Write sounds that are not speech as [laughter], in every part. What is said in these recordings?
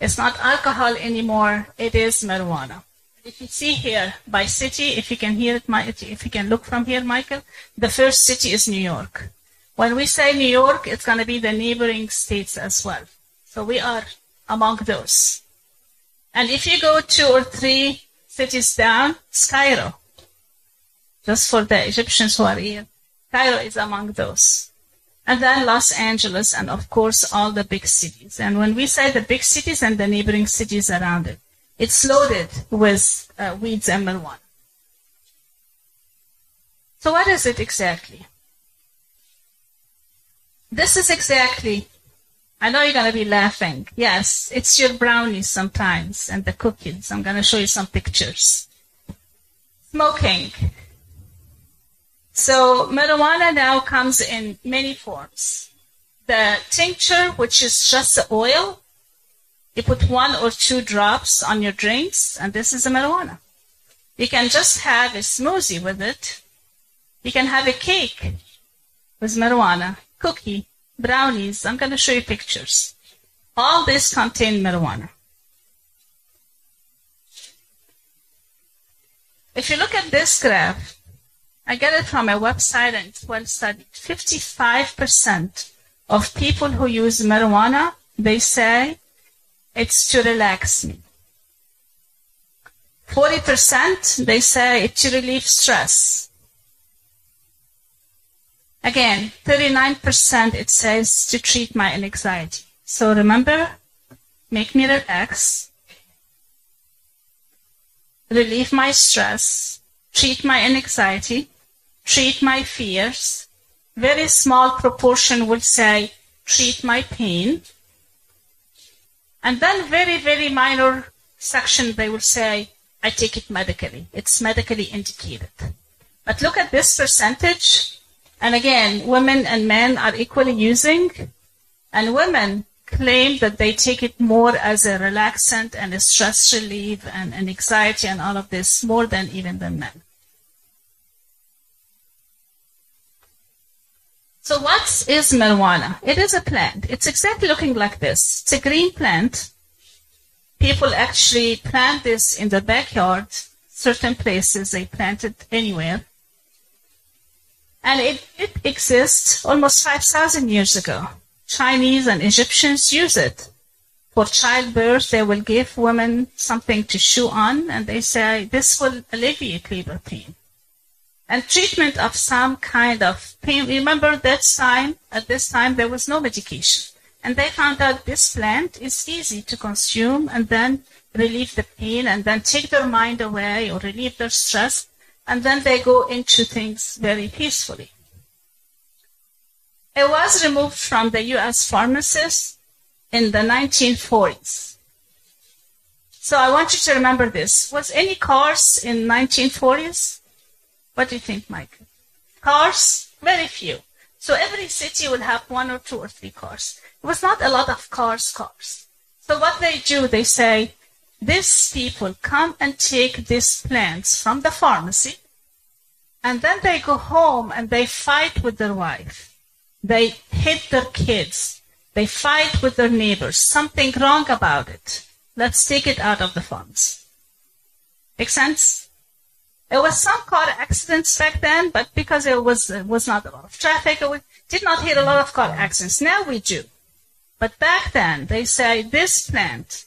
It's not alcohol anymore. It is marijuana. If you see here by city, if you can hear it, if you can look from here, Michael, the first city is New York. When we say New York, it's going to be the neighboring states as well. So we are among those. And if you go two or three cities down, it's Cairo. Just for the Egyptians who are here. Cairo is among those. And then Los Angeles and of course all the big cities. And when we say the big cities and the neighboring cities around it, it's loaded with uh, weeds and marijuana. So what is it exactly? This is exactly, I know you're going to be laughing. Yes, it's your brownies sometimes and the cookies. I'm going to show you some pictures. Smoking. So marijuana now comes in many forms. The tincture, which is just the oil, you put one or two drops on your drinks, and this is a marijuana. You can just have a smoothie with it. You can have a cake with marijuana, cookie, brownies. I'm going to show you pictures. All this contain marijuana. If you look at this graph, I get it from a website and it's well studied. 55% of people who use marijuana, they say it's to relax me. 40% they say it's to relieve stress. Again, 39% it says to treat my anxiety. So remember, make me relax, relieve my stress, treat my anxiety, treat my fears. Very small proportion will say treat my pain. And then very, very minor section, they will say, I take it medically. It's medically indicated. But look at this percentage. And again, women and men are equally using. And women claim that they take it more as a relaxant and a stress relief and, and anxiety and all of this more than even the men. So what is marijuana? It is a plant. It's exactly looking like this. It's a green plant. People actually plant this in the backyard. Certain places they plant it anywhere. And it, it exists almost 5,000 years ago. Chinese and Egyptians use it. For childbirth, they will give women something to chew on, and they say this will alleviate labor pain and treatment of some kind of pain. Remember that time, at this time, there was no medication. And they found out this plant is easy to consume and then relieve the pain and then take their mind away or relieve their stress. And then they go into things very peacefully. It was removed from the U.S. pharmacists in the 1940s. So I want you to remember this. Was any cars in 1940s? What do you think, Mike? Cars? Very few. So every city will have one or two or three cars. It was not a lot of cars, cars. So what they do, they say, these people come and take these plants from the pharmacy, and then they go home and they fight with their wife. They hit their kids. They fight with their neighbors. Something wrong about it. Let's take it out of the pharmacy. Make sense? There was some car accidents back then, but because there was was not a lot of traffic, we did not hit a lot of car accidents. Now we do. But back then, they say this plant,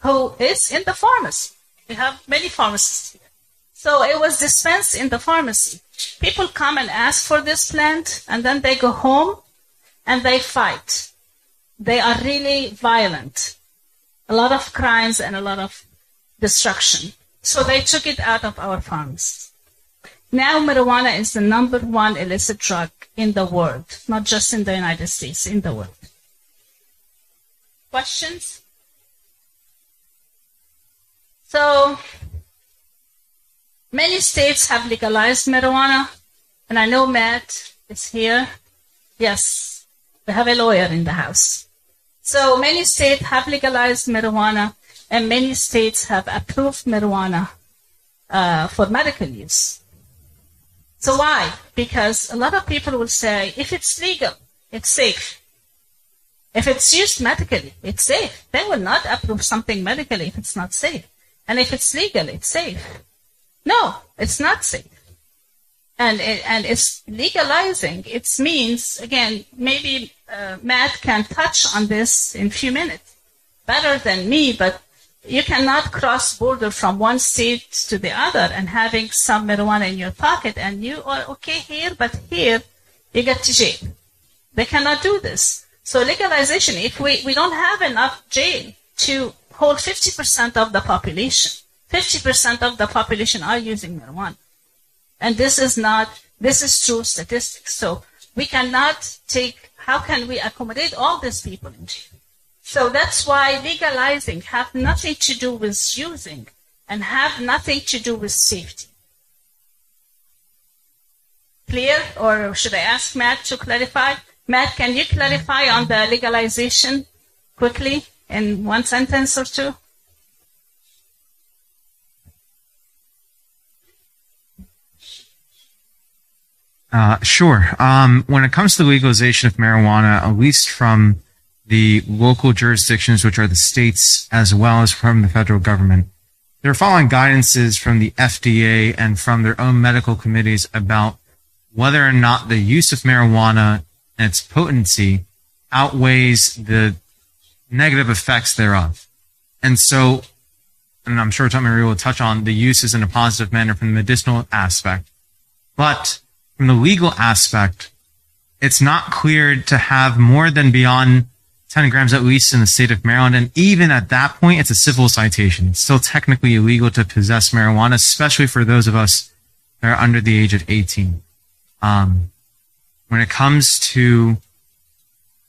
who is in the pharmacy. We have many pharmacies here. So it was dispensed in the pharmacy. People come and ask for this plant, and then they go home and they fight. They are really violent. A lot of crimes and a lot of destruction. So they took it out of our farms. Now marijuana is the number one illicit drug in the world, not just in the United States, in the world. Questions? So, many states have legalized marijuana, and I know Matt is here. Yes, we have a lawyer in the house. So, many states have legalized marijuana, and many states have approved marijuana uh, for medical use. So why? Because a lot of people will say, if it's legal, it's safe. If it's used medically, it's safe. They will not approve something medically if it's not safe. And if it's legal, it's safe. No, it's not safe. And, it, and it's legalizing. It means, again, maybe uh, Matt can touch on this in a few minutes better than me, but you cannot cross border from one state to the other and having some marijuana in your pocket and you are okay here, but here you get to jail. They cannot do this. So legalization, if we, we don't have enough jail to hold 50% of the population, 50% of the population are using marijuana. And this is not, this is true statistics. So we cannot take, how can we accommodate all these people in jail? So that's why legalizing have nothing to do with using and have nothing to do with safety. Clear? Or should I ask Matt to clarify? Matt, can you clarify on the legalization quickly in one sentence or two? Uh, sure. Um, when it comes to the legalization of marijuana, at least from the local jurisdictions, which are the states, as well as from the federal government. They're following guidances from the FDA and from their own medical committees about whether or not the use of marijuana and its potency outweighs the negative effects thereof. And so, and I'm sure Tom Marie will touch on the uses in a positive manner from the medicinal aspect. But from the legal aspect, it's not clear to have more than beyond 10 grams at least in the state of Maryland. And even at that point, it's a civil citation. It's still technically illegal to possess marijuana, especially for those of us that are under the age of 18. Um, when it comes to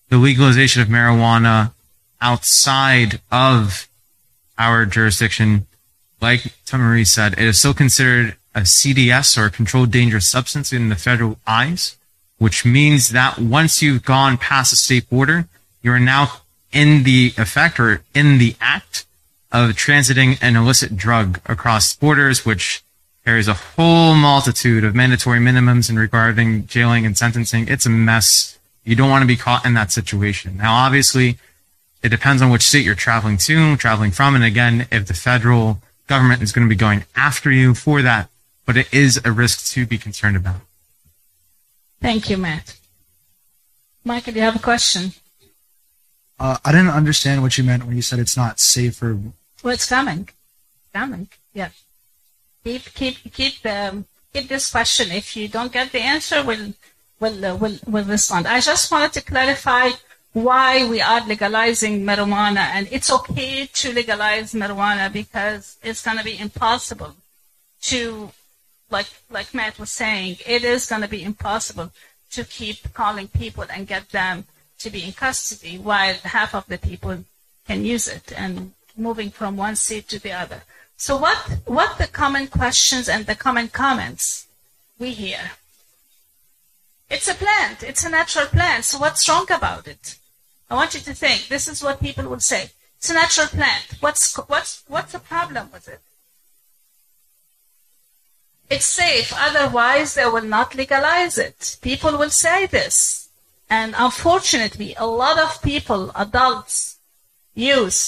the legalization of marijuana outside of our jurisdiction, like Marie said, it is still considered a CDS or a controlled dangerous substance in the federal eyes, which means that once you've gone past the state border, you are now in the effect or in the act of transiting an illicit drug across borders, which carries a whole multitude of mandatory minimums in regarding jailing and sentencing. It's a mess. You don't want to be caught in that situation. Now, obviously, it depends on which state you're traveling to, traveling from. And again, if the federal government is going to be going after you for that, but it is a risk to be concerned about. Thank you, Matt. Michael, do you have a question? Uh, I didn't understand what you meant when you said it's not safe or. Well, it's coming, coming. Yeah. Keep keep keep um, keep this question. If you don't get the answer, we'll we'll uh, we'll, we'll respond. I just wanted to clarify why we are legalizing marijuana, and it's okay to legalize marijuana because it's going to be impossible to, like like Matt was saying, it is going to be impossible to keep calling people and get them to be in custody while half of the people can use it and moving from one seat to the other. So what, what the common questions and the common comments we hear? It's a plant. It's a natural plant. So what's wrong about it? I want you to think. This is what people will say. It's a natural plant. What's, what's, what's the problem with it? It's safe. Otherwise, they will not legalize it. People will say this. And unfortunately, a lot of people, adults, youth,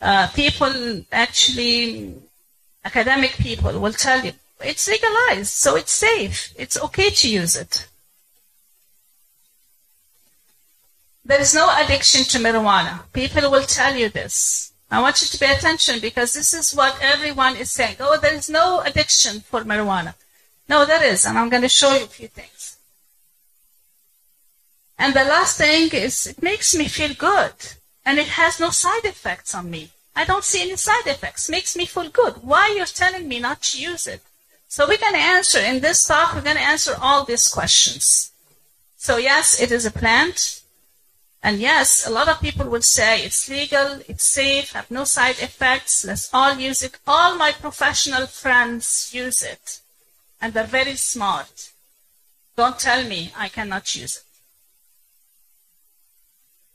uh, people actually, academic people will tell you, it's legalized, so it's safe. It's okay to use it. There is no addiction to marijuana. People will tell you this. I want you to pay attention because this is what everyone is saying. Oh, there is no addiction for marijuana. No, there is, and I'm going to show you a few things. And the last thing is it makes me feel good and it has no side effects on me. I don't see any side effects. Makes me feel good. Why you're telling me not to use it? So we're going to answer in this talk, we're going to answer all these questions. So yes, it is a plant. And yes, a lot of people will say it's legal, it's safe, have no side effects, let's all use it. All my professional friends use it. And they're very smart. Don't tell me I cannot use it.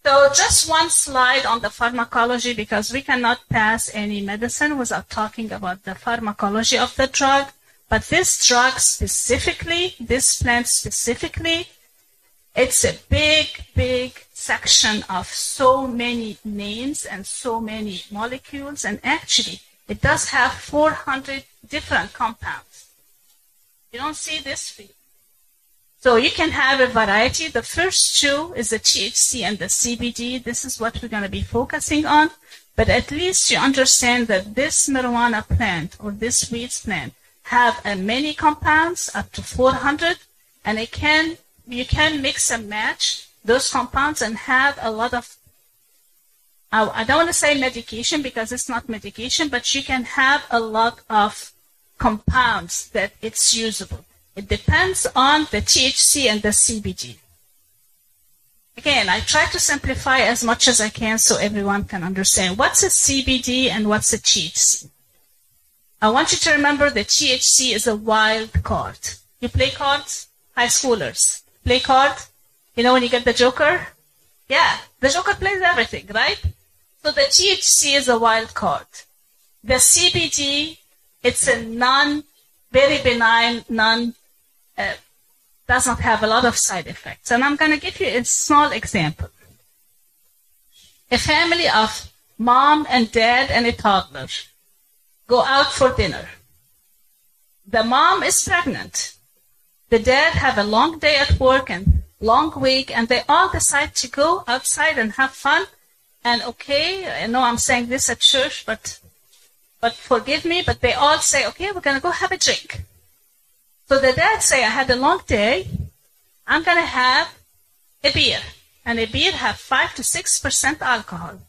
So just one slide on the pharmacology because we cannot pass any medicine without talking about the pharmacology of the drug. But this drug specifically, this plant specifically, It's a big, big section of so many names and so many molecules, and actually, it does have 400 different compounds. You don't see this field. So you can have a variety. The first two is the THC and the CBD. This is what we're going to be focusing on. But at least you understand that this marijuana plant or this weed plant have uh, many compounds, up to 400, and it can you can mix and match those compounds and have a lot of I don't want to say medication because it's not medication, but you can have a lot of compounds that it's usable. It depends on the THC and the CBD. Again, I try to simplify as much as I can so everyone can understand what's a CBD and what's a THC. I want you to remember that THC is a wild card. You play cards? High schoolers. Play card? You know when you get the joker? Yeah, the joker plays everything, right? So the THC is a wild card. The CBD, it's a non, very benign, non, uh, does not have a lot of side effects. And I'm going to give you a small example. A family of mom and dad and a toddler go out for dinner. The mom is pregnant. The dad have a long day at work and long week and they all decide to go outside and have fun. And okay, I know I'm saying this at church, but, but forgive me, but they all say, okay, we're going to go have a drink. So the dad say, I had a long day. I'm going to have a beer. And a beer have 5 to 6% alcohol.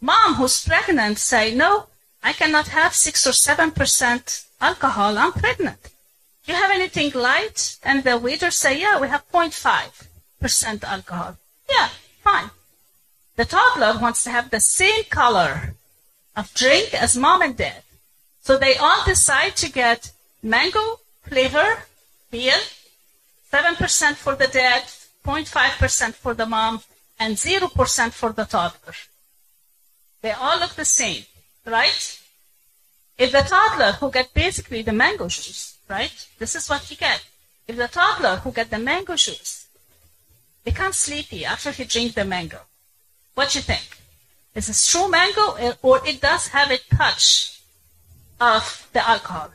Mom, who's pregnant, say, no, I cannot have 6 or 7% alcohol. I'm pregnant. Do you have anything light? And the waiter say, yeah, we have 0.5% alcohol. Yeah, fine. The toddler wants to have the same color of drink as mom and dad. So they all decide to get mango flavor, beer, 7% for the dad, 0.5% for the mom, and 0% for the toddler. They all look the same, right? If the toddler who get basically the mango juice, right? This is what he get. If the toddler who get the mango juice becomes sleepy after he drink the mango, what you think? Is it true mango eh, or it does have a touch of the alcohol?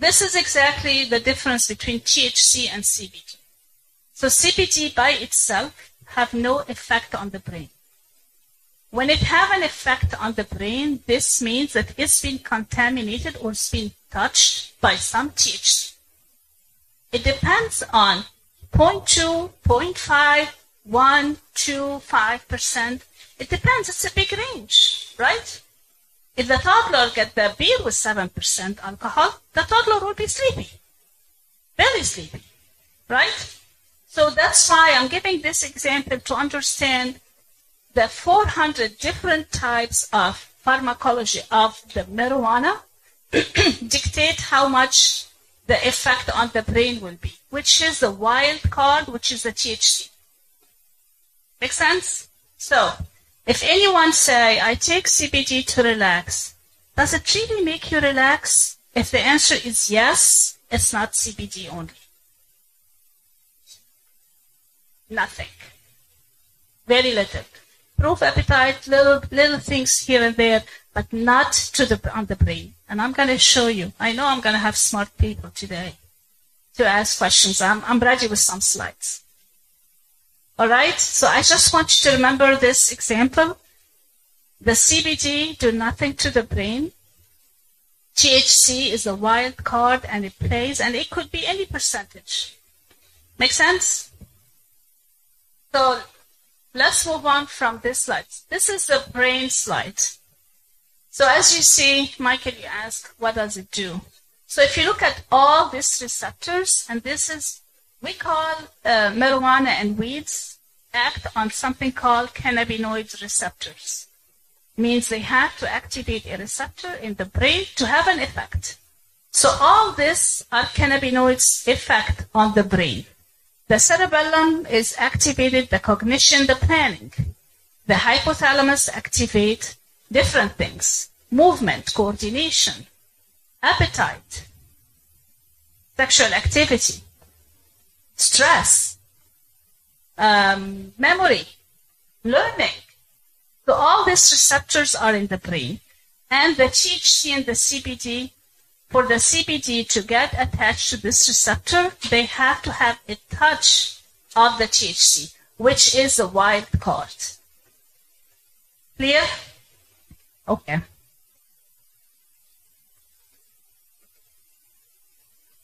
This is exactly the difference between THC and CBD. So CBD by itself have no effect on the brain. When it have an effect on the brain, this means that it's been contaminated or it's been touched by some THC. It depends on 0.2, 0.5, 1, 2, 5%. It depends. It's a big range, right? If the toddler get the beer with 7% alcohol, the toddler will be sleepy. Very sleepy. Right? So that's why I'm giving this example to understand the 400 different types of pharmacology of the marijuana [clears throat] dictate how much the effect on the brain will be, which is the wild card, which is the THC. Make sense? So, if anyone say, I take CBD to relax, does it really make you relax? If the answer is yes, it's not CBD only. Nothing. Very little. Proof appetite, little little things here and there, but not to the on the brain. And I'm gonna show you. I know I'm gonna have smart people today to ask questions. I'm I'm ready with some slides. All right. So I just want you to remember this example. The CBD do nothing to the brain. THC is a wild card and it plays and it could be any percentage. Make sense? So let's move on from this slide. This is the brain slide. So as you see, Michael, you ask, what does it do? So if you look at all these receptors, and this is, we call uh, marijuana and weeds act on something called cannabinoid receptors. Means they have to activate a receptor in the brain to have an effect. So all this are cannabinoids effect on the brain. The cerebellum is activated, the cognition, the planning. The hypothalamus activate different things. Movement, coordination, appetite, sexual activity. stress, um, memory, learning. So all these receptors are in the brain. And the THC and the CBD, for the CBD to get attached to this receptor, they have to have a touch of the THC, which is a wild card. Clear? Okay.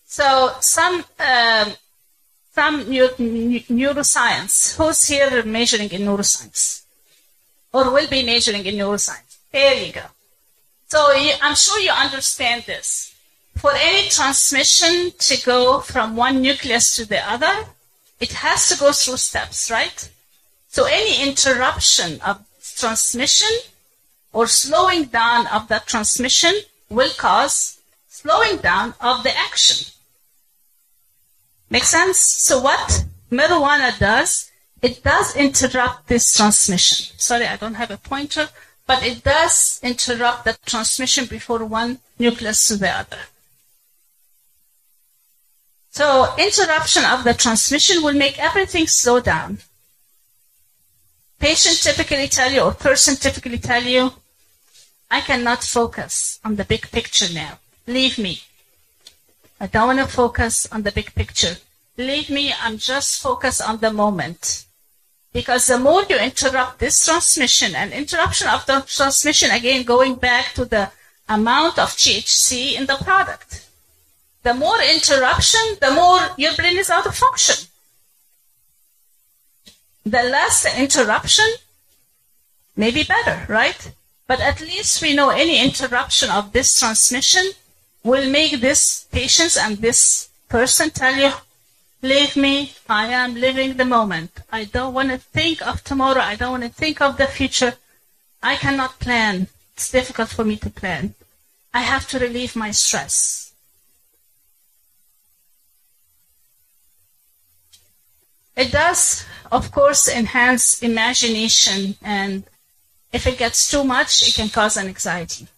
So some um, some neuroscience. Who's here measuring in neuroscience, or will be measuring in neuroscience? There you go. So you, I'm sure you understand this. For any transmission to go from one nucleus to the other, it has to go through steps, right? So any interruption of transmission or slowing down of that transmission will cause slowing down of the action. Make sense? So what marijuana does, it does interrupt this transmission. Sorry, I don't have a pointer, but it does interrupt the transmission before one nucleus to the other. So interruption of the transmission will make everything slow down. Patient typically tell you, or person typically tell you, I cannot focus on the big picture now. Leave me. I don't want to focus on the big picture. Leave me, I'm just focused on the moment. Because the more you interrupt this transmission and interruption of the transmission, again, going back to the amount of THC in the product. The more interruption, the more your brain is out of function. The less the interruption, maybe better, right? But at least we know any interruption of this transmission will make this patient and this person tell you, leave me, I am living the moment. I don't want to think of tomorrow. I don't want to think of the future. I cannot plan. It's difficult for me to plan. I have to relieve my stress. It does, of course, enhance imagination and if it gets too much, it can cause an anxiety.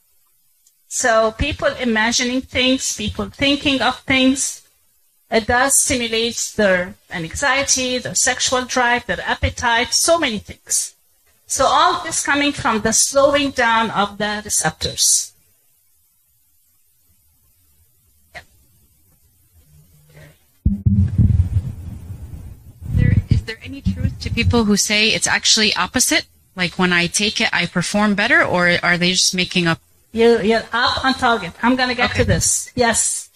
So people imagining things, people thinking of things, it does stimulate their anxiety, their sexual drive, their appetite, so many things. So all this coming from the slowing down of the receptors. Is there any truth to people who say it's actually opposite? Like when I take it, I perform better, or are they just making up? You, you're up on target. I'm going to get okay. to this. Yes.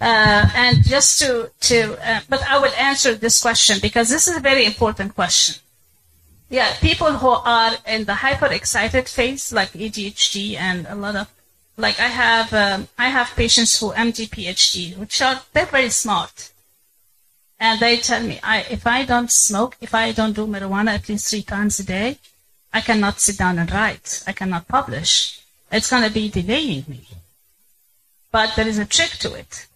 Uh, and just to, to uh, but I will answer this question because this is a very important question. Yeah, people who are in the hyper-excited phase, like ADHD and a lot of, like I have, um, I have patients who MD PhD, which are, they're very smart. And they tell me, I, if I don't smoke, if I don't do marijuana at least three times a day, I cannot sit down and write. I cannot publish. It's going to be delaying me. But there is a trick to it.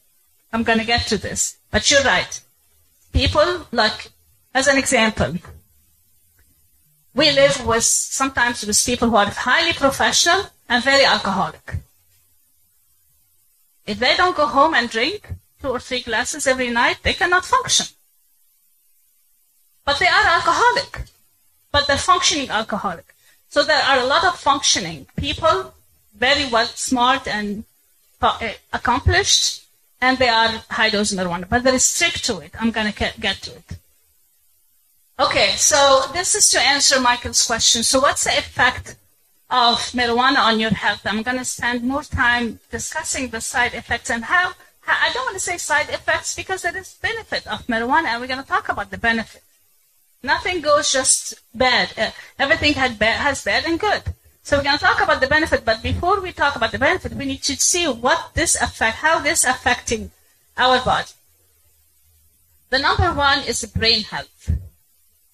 I'm going to get to this. But you're right. People, like, as an example, we live with, sometimes with people who are highly professional and very alcoholic. If they don't go home and drink two or three glasses every night, they cannot function. But they are alcoholic but they're functioning alcoholic. So there are a lot of functioning people, very well smart and uh, accomplished, and they are high dose marijuana. But there is trick to it. I'm going to get to it. Okay, so this is to answer Michael's question. So what's the effect of marijuana on your health? I'm going to spend more time discussing the side effects and how, I don't want to say side effects because there is benefit of marijuana, and we're going to talk about the benefit. Nothing goes just bad. Uh, everything has bad and good. So we're going to talk about the benefit, but before we talk about the benefit, we need to see what this affect, how this affecting our body. The number one is brain health.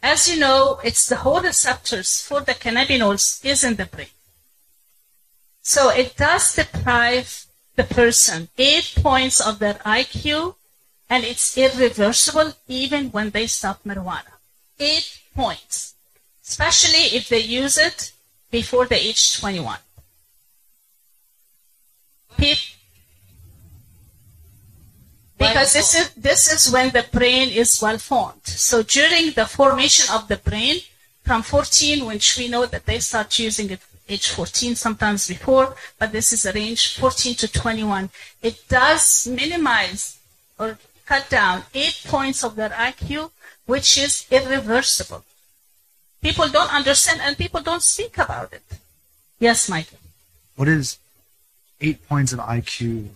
As you know, it's the whole receptors for the cannabinoids is in the brain. So it does deprive the person eight points of their IQ, and it's irreversible even when they stop marijuana eight points, especially if they use it before the age 21. Because this is this is when the brain is well formed. So during the formation of the brain, from 14, which we know that they start using it age 14, sometimes before, but this is a range 14 to 21. It does minimize or cut down eight points of their IQ, which is irreversible. People don't understand and people don't speak about it. Yes, Michael. What is eight points of IQ?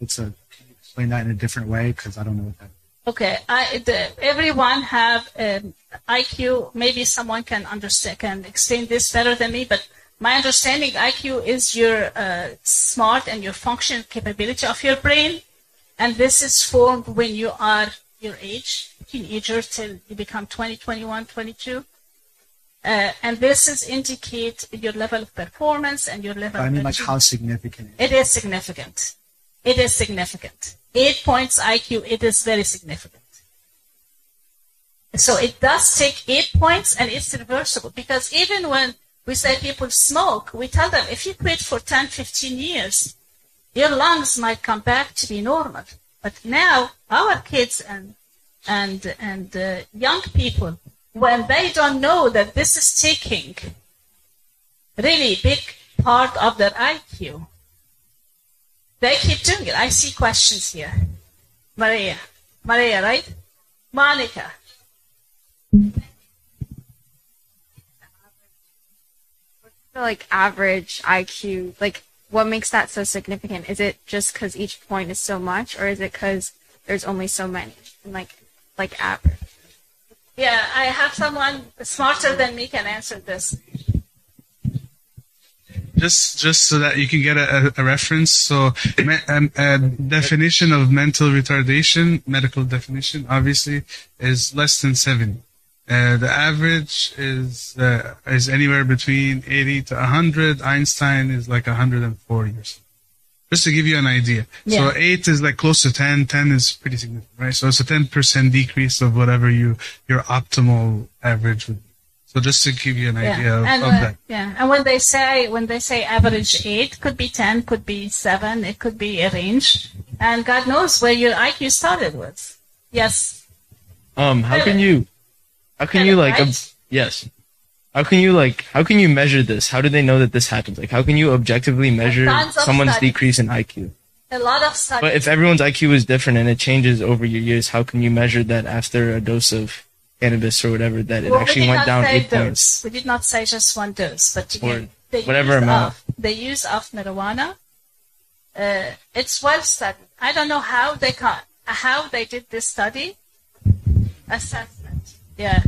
It's a. Can you explain that in a different way? Because I don't know what that. Okay, I, the, everyone have um, IQ. Maybe someone can understand, can explain this better than me. But my understanding, IQ is your uh, smart and your function capability of your brain, and this is formed when you are your age, teenager till you become 20, 21, 22. Uh, and this is indicate your level of performance and your level. I of mean, like how significant. It is significant. It is significant. Eight points IQ, it is very significant. So it does take eight points and it's reversible because even when we say people smoke, we tell them if you quit for 10, 15 years, your lungs might come back to be normal. But now our kids and and and uh, young people, when they don't know that this is taking really big part of their IQ, they keep doing it. I see questions here. Maria. Maria, right? Monica. like average IQ, like what makes that so significant? Is it just because each point is so much, or is it because there's only so many? And like, like average. Yeah, I have someone smarter than me can answer this. just just so that you can get a, a, reference. So, me, um, a definition of mental retardation, medical definition, obviously, is less than seven. Uh, the average is uh, is anywhere between 80 to 100. Einstein is like 140 or so. Just to give you an idea. Yeah. So 8 is like close to 10. 10 is pretty significant, right? So it's a 10% decrease of whatever you your optimal average would be. So just to give you an idea of, and of uh, that. yeah, and when they say when they say average eight, could be ten, could be seven, it could be a range, and God knows where your IQ started with. Yes, Um, how can you, how can you like, ob- Right? yes, how can you like, how can you measure this? How do they know that this happens? Like, how can you objectively measure someone's studies. decrease in IQ? a lot of studies. But if everyone's IQ is different and it changes over your years, how can you measure that after a dose of cannabis or whatever that it Well, we actually did went down eight dose. points? We did not say just one dose, but Or the whatever use amount. Of, the use of marijuana, uh, it's well studied. I don't know how they ca- how they did this study. Assessment, yeah,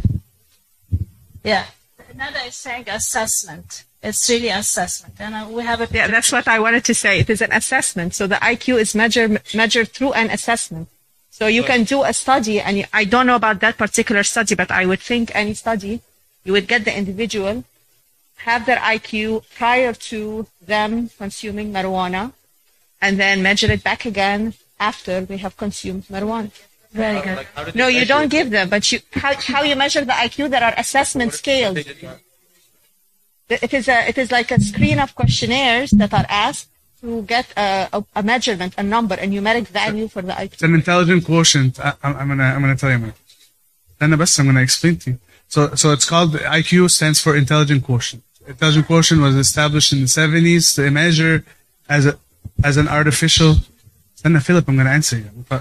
yeah. Nada is saying assessment. It's really assessment, and uh, we have a Yeah, that's what I wanted to say. It is an assessment. So the IQ is measured measured through an assessment. So you can do a study, and I don't know about that particular study, but I would think any study, you would get the individual, have their IQ prior to them consuming marijuana, and then measure it back again after they have consumed marijuana. Very good. No, you don't give them, but you how, how you measure the IQ? There are assessment scales. It is a it is like a screen of questionnaires that are asked to get a, a, a measurement, a number, a numeric value for the IQ. It's an intelligent quotient. I, I'm I'm gonna I'm gonna tell you. man. Then best I'm gonna explain to you. So so it's called IQ stands for intelligent quotient. Intelligent quotient was established in the 70s to measure as a as an artificial. Then Philip, I'm gonna answer you. Uh,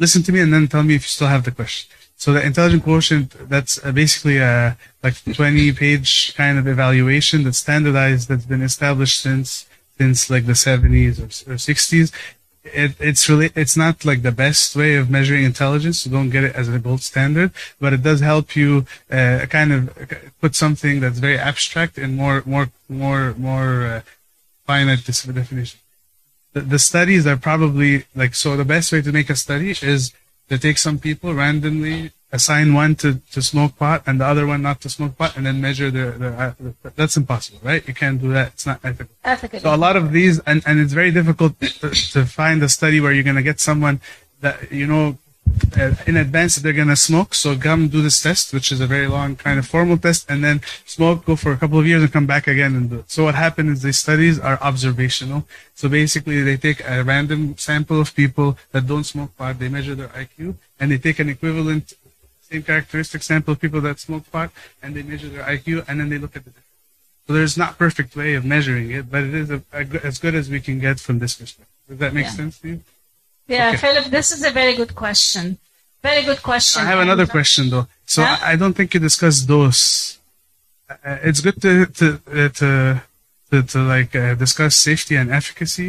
Listen to me and then tell me if you still have the question. So the intelligent quotient that's uh, basically a like 20 page kind of evaluation that's standardized that's been established since since like the 70s or, or 60s it, it's really it's not like the best way of measuring intelligence so don't get it as a gold standard but it does help you uh, kind of put something that's very abstract in more more more more uh, finite definition the, the studies are probably like so the best way to make a study is to take some people randomly assign one to, to smoke pot and the other one not to smoke pot and then measure their, their uh, that's impossible right? You can't do that. It's not ethical. So a lot of these, and, and it's very difficult to, to find a study where you're going to get someone that, you know, Uh, in advance that they're gonna smoke. So come do this test, which is a very long kind of formal test, and then smoke, go for a couple of years, and come back again and do it. So what happened is these studies are observational. So basically, they take a random sample of people that don't smoke pot, they measure their IQ, and they take an equivalent same characteristic sample of people that smoke pot, and they measure their IQ, and then they look at the difference. So there's not perfect way of measuring it, but it is a, a, as good as we can get from this perspective. Does that make Yeah. sense to you? Yeah, Okay. Philip, this is a very good question. Very good question. I have another question though. So Yeah? I don't think you discussed dose. Uh, it's good to to uh, to, to, to like uh, discuss safety and efficacy,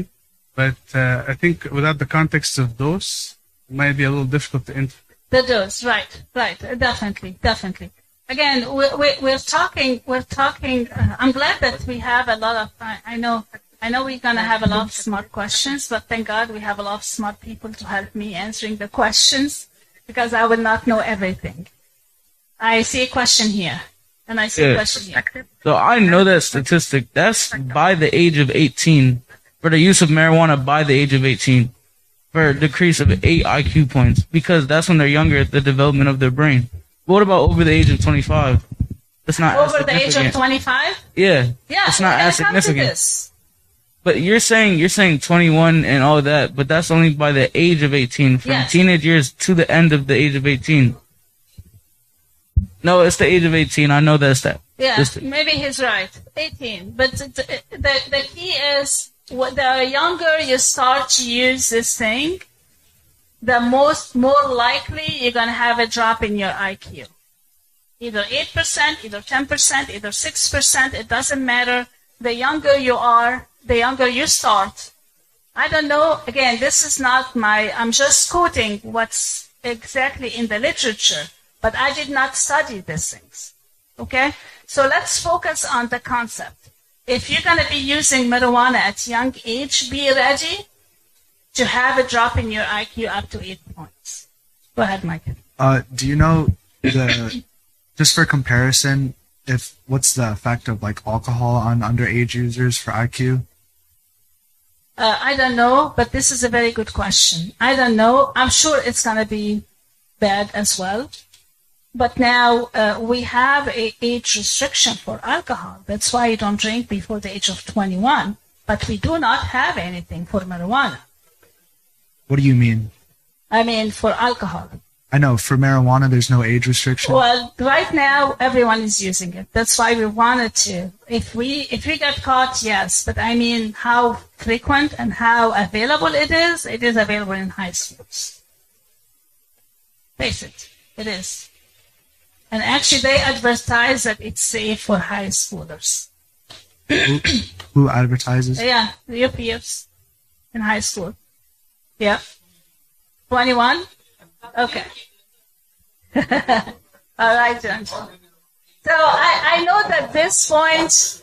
but uh, I think without the context of dose, it might be a little difficult to interpret. The dose, right, right, definitely, definitely. Again, we're, we're, we're talking, we're talking, uh, I'm glad that we have a lot of, I, I know, I know we're going to have a lot of smart questions, but thank God we have a lot of smart people to help me answering the questions because I will not know everything. I see a question here, and I see a question here. So I know that statistic. That's by the age of 18 for the use of marijuana by the age of 18 for a decrease of eight IQ points because that's when they're younger at the development of their brain. What about over the age of 25? That's not as Over the age of 25? Yeah, Yeah, it's not as gonna come significant. But you're saying you're saying 21 and all of that, but that's only by the age of 18, from Yes. teenage years to the end of the age of 18. No, it's the age of 18. I know that's that. Yeah, maybe he's right. 18. But the, the, the key is what the younger you start to use this thing, the most more likely you're going to have a drop in your IQ. Either 8%, either 10%, either 6%, it doesn't matter. The younger you are, the younger you start. I don't know, again, this is not my, I'm just quoting what's exactly in the literature, but I did not study these things. Okay? So let's focus on the concept. If you're going to be using marijuana at young age, be ready to have a drop in your IQ up to eight points. Go ahead, Mike. Uh, do you know the just for comparison, if what's the effect of like alcohol on underage users for IQ? Uh, I don't know, but this is a very good question. I don't know. I'm sure it's going to be bad as well. But now uh, we have a age restriction for alcohol. That's why you don't drink before the age of 21. But we do not have anything for marijuana. What do you mean? I mean, for alcohol. I know for marijuana there's no age restriction. Well, right now everyone is using it. That's why we wanted to. If we if we get caught, yes. But I mean, how frequent and how available it is. It is available in high schools. Face it, it is. And actually, they advertise that it's safe for high schoolers. Who advertises? Yeah, the UPFs in high school. Yeah. 21? Okay. [laughs] All right, John. So I, I know that this point,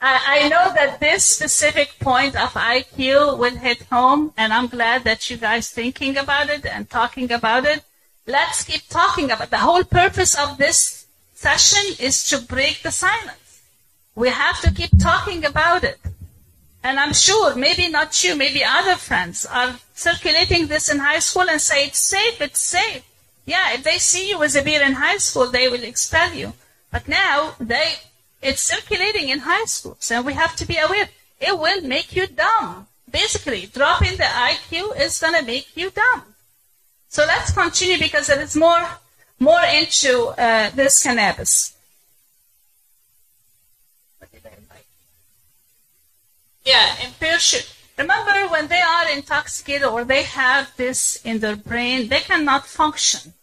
I, I know that this specific point of IQ will hit home, and I'm glad that you guys thinking about it and talking about it. Let's keep talking about it. the whole purpose of this session is to break the silence. We have to keep talking about it. And I'm sure, maybe not you, maybe other friends are circulating this in high school and say, it's safe, it's safe. Yeah, if they see you with a beer in high school, they will expel you. But now, they, it's circulating in high school. So we have to be aware. It will make you dumb. Basically, dropping the IQ is going to make you dumb. So let's continue because there is more, more into uh, this cannabis. Yeah, should. Remember, when they are intoxicated or they have this in their brain, they cannot function.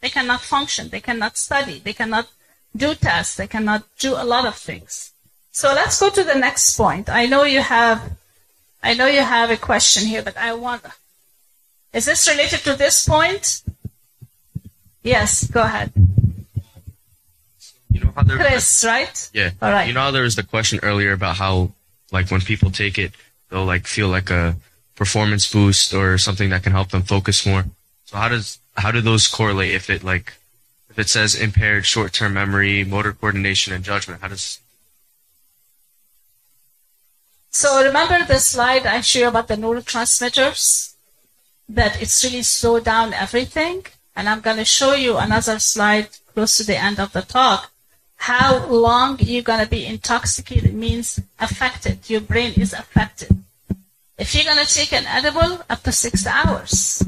They cannot function. They cannot study. They cannot do tests. They cannot do a lot of things. So let's go to the next point. I know you have, I know you have a question here, but I want. Is this related to this point? Yes, go ahead, You know how there Chris. Right? Yeah. All right. You know how there was the question earlier about how like when people take it, they'll like feel like a performance boost or something that can help them focus more. So how does how do those correlate if it like if it says impaired short term memory, motor coordination and judgment, how does So remember the slide I showed about the neurotransmitters? that it's really slowed down everything. And I'm going to show you another slide close to the end of the talk. How long you're going to be intoxicated means affected. Your brain is affected. If you're going to take an edible, up to six hours.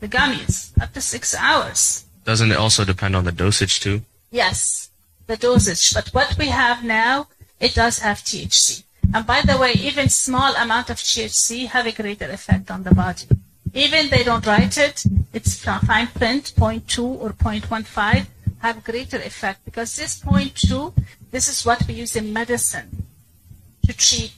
The gummies, up to six hours. Doesn't it also depend on the dosage too? Yes, the dosage. But what we have now, it does have THC. And by the way, even small amount of THC have a greater effect on the body. Even they don't write it, it's fine print, 0.2 or 0.15 have greater effect because this 0.2, this is what we use in medicine to treat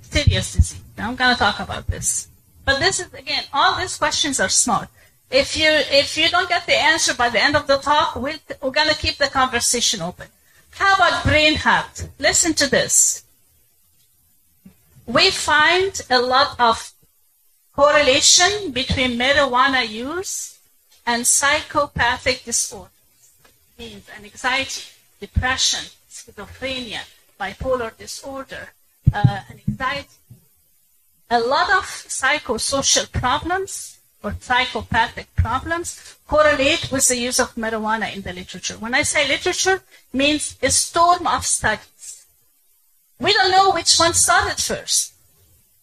serious disease. Now I'm going to talk about this. But this is, again, all these questions are smart. If you, if you don't get the answer by the end of the talk, we're, we're going to keep the conversation open. How about brain health? Listen to this. We find a lot of correlation between marijuana use and psychopathic disorders. Means anxiety, depression, schizophrenia, bipolar disorder, uh, anxiety. A lot of psychosocial problems or psychopathic problems correlate with the use of marijuana in the literature. When I say literature, means a storm of studies. We don't know which one started first.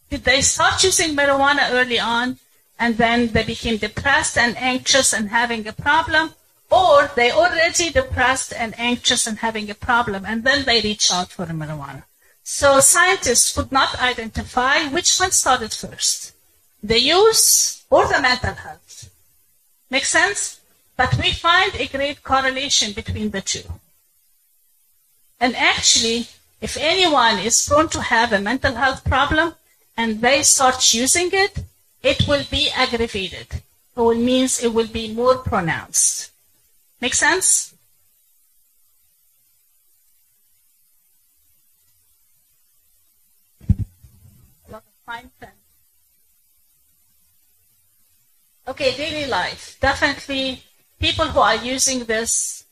Did they start using marijuana early on and then they became depressed and anxious and having a problem? Or they already depressed and anxious and having a problem and then they reach out for marijuana. So scientists could not identify which one started first. The use or the mental health. Make sense? But we find a great correlation between the two. And actually, if anyone is prone to have a mental health problem and they start using it, it will be aggravated. It means it will be more pronounced. Make sense? Okay, daily life. Definitely people who are using this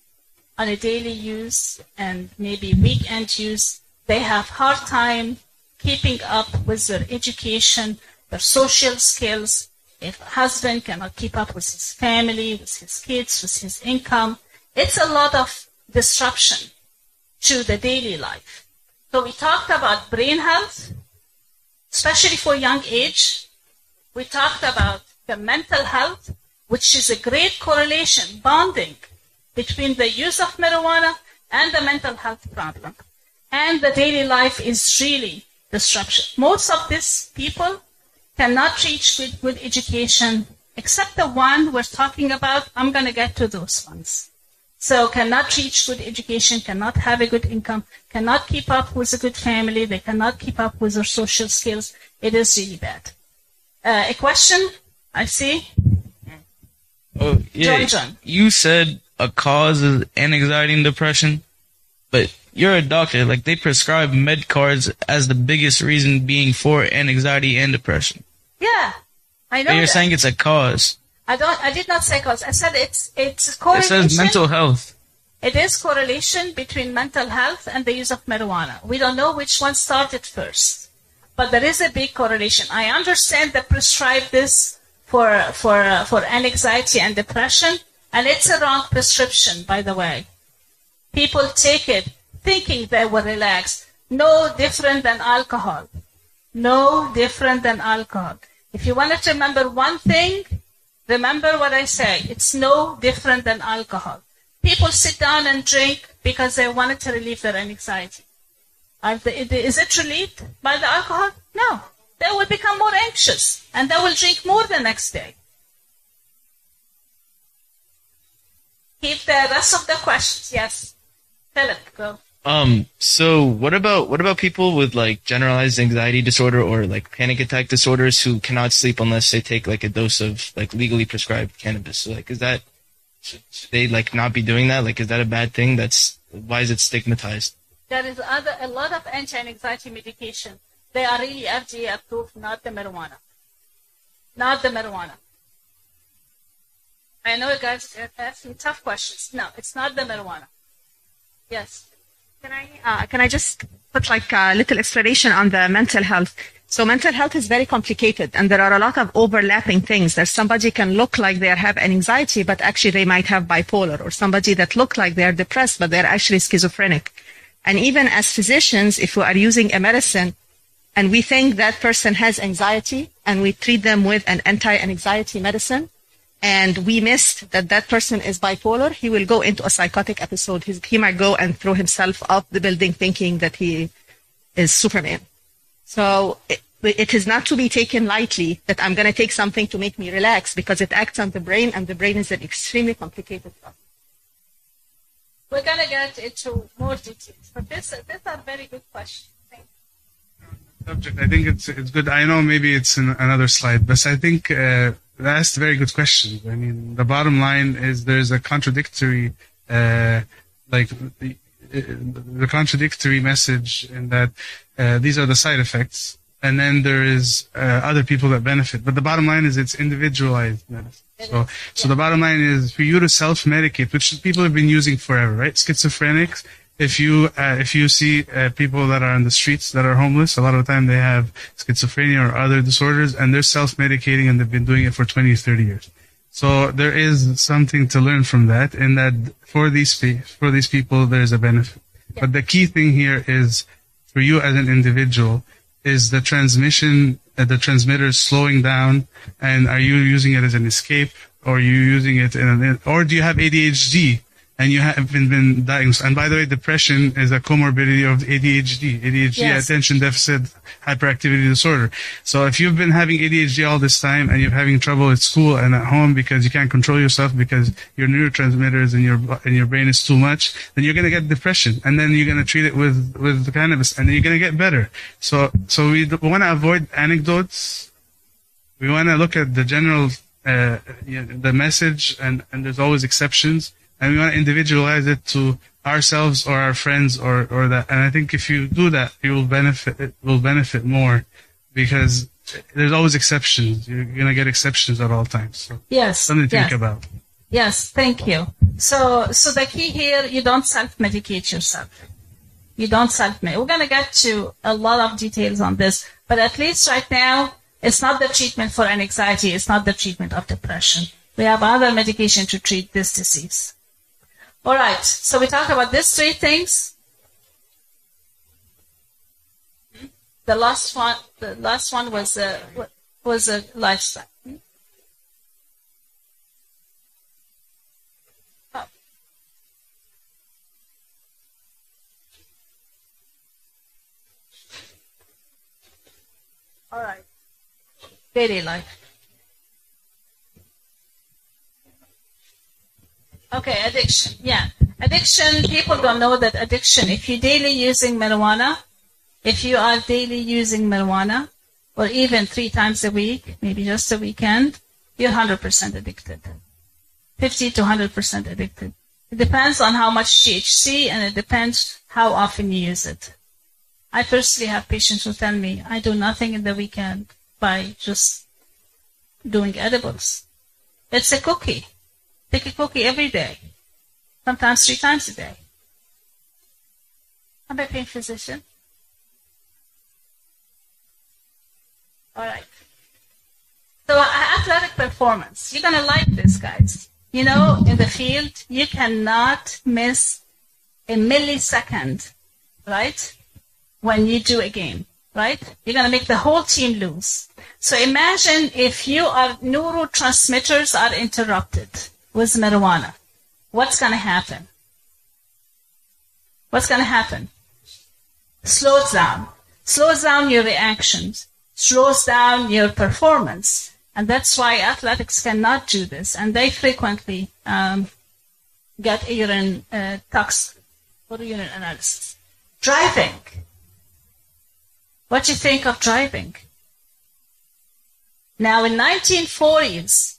on a daily use and maybe weekend use, they have hard time keeping up with their education, their social skills. If a husband cannot keep up with his family, with his kids, with his income, it's a lot of disruption to the daily life. So we talked about brain health, especially for young age. We talked about the mental health, which is a great correlation, bonding between the use of marijuana and the mental health problem. And the daily life is really disruption. Most of these people cannot reach good, good education, except the one we're talking about. I'm going to get to those ones. So cannot reach good education, cannot have a good income, cannot keep up with a good family, they cannot keep up with their social skills. It is really bad. Uh, a question? I see. Oh, yeah. John, John. You said a cause is anxiety and depression, but you're a doctor. Like they prescribe med cards as the biggest reason being for anxiety and depression. Yeah, I know. But you're that. saying it's a cause. I don't. I did not say cause. I said it's it's correlation. It says mental health. It is correlation between mental health and the use of marijuana. We don't know which one started first, but there is a big correlation. I understand they prescribe this for for uh, for anxiety and depression, and it's a wrong prescription, by the way. People take it thinking they were relaxed. No different than alcohol. No different than alcohol. If you wanted to remember one thing, remember what I say. It's no different than alcohol. People sit down and drink because they wanted to relieve their anxiety. Is it relieved by the alcohol? No. They will become more anxious and they will drink more the next day. Keep the rest of the questions. Yes. Philip, go. Um, so what about what about people with like generalized anxiety disorder or like panic attack disorders who cannot sleep unless they take like a dose of like legally prescribed cannabis? So like is that should, they like not be doing that? Like is that a bad thing? That's why is it stigmatized? There is other, a lot of anti-anxiety medication. They are really FDA approved, not the marijuana. Not the marijuana. I know you guys are asking tough questions. No, it's not the marijuana. Yes. Can I uh, can I just put like a little explanation on the mental health? So mental health is very complicated and there are a lot of overlapping things. There's somebody can look like they have an anxiety, but actually they might have bipolar or somebody that look like they are depressed, but they're actually schizophrenic. And even as physicians, if we are using a medicine and we think that person has anxiety and we treat them with an anti-anxiety medicine and we missed that that person is bipolar, he will go into a psychotic episode. He's, he might go and throw himself off the building thinking that he is Superman. So it, it is not to be taken lightly that I'm going to take something to make me relax because it acts on the brain and the brain is an extremely complicated process. We're going to get into more details, but this, this is a very good question. Thank you. subject. I think it's it's good. I know maybe it's in another slide, but I think uh, that's a very good question. I mean, the bottom line is there's a contradictory, uh, like the, the contradictory message in that uh, these are the side effects, and then there is uh, other people that benefit. But the bottom line is it's individualized medicine. So, so the bottom line is for you to self-medicate, which people have been using forever, right? Schizophrenics. If you uh, if you see uh, people that are on the streets that are homeless, a lot of the time they have schizophrenia or other disorders, and they're self-medicating, and they've been doing it for 20, 30 years. So there is something to learn from that, in that for these pe- for these people there is a benefit. But the key thing here is for you as an individual is the transmission, uh, the transmitter is slowing down, and are you using it as an escape, or are you using it in an, or do you have ADHD? And you haven't been diagnosed. And by the way, depression is a comorbidity of ADHD, ADHD, Yes. attention deficit hyperactivity disorder. So if you've been having ADHD all this time and you're having trouble at school and at home because you can't control yourself because your neurotransmitters in your in your brain is too much, then you're gonna get depression, and then you're gonna treat it with with cannabis, and then you're gonna get better. So so we want to avoid anecdotes. We want to look at the general uh, you know, the message, and and there's always exceptions, and we want to individualize it to ourselves or our friends or or that. And I think if you do that, you will benefit. It will benefit more because there's always exceptions. You're gonna get exceptions at all times. So Yes. something to yes. think about. Yes, thank you. So, so the key here, you don't self-medicate yourself. You don't self-medicate. We're going to get to a lot of details on this, but at least right now, it's not the treatment for anxiety. It's not the treatment of depression. We have other medication to treat this disease. All right. So we talked about these three things. The last one, the last one was a, was a lifestyle. All right. Daily life. Okay, addiction. Yeah. Addiction, people don't know that addiction, if you're daily using marijuana, if you are daily using marijuana, or even three times a week, maybe just a weekend, you're 100% addicted. 50 to 100% addicted. It depends on how much THC and it depends how often you use it. I personally have patients who tell me I do nothing in the weekend by just doing edibles. It's a cookie. Take a cookie every day, sometimes three times a day. I'm a pain physician. All right. So athletic performance. You're gonna like this, guys. You know, in the field, you cannot miss a millisecond, right? when you do a game, right? You're going to make the whole team lose. So imagine if you are neurotransmitters are interrupted with marijuana. What's going to happen? What's going to happen? Slows down. Slows down your reactions. Slows down your performance. And that's why athletics cannot do this. And they frequently um, get urine uh, tox for urine analysis. Driving. What do you think of driving? Now, in 1940s,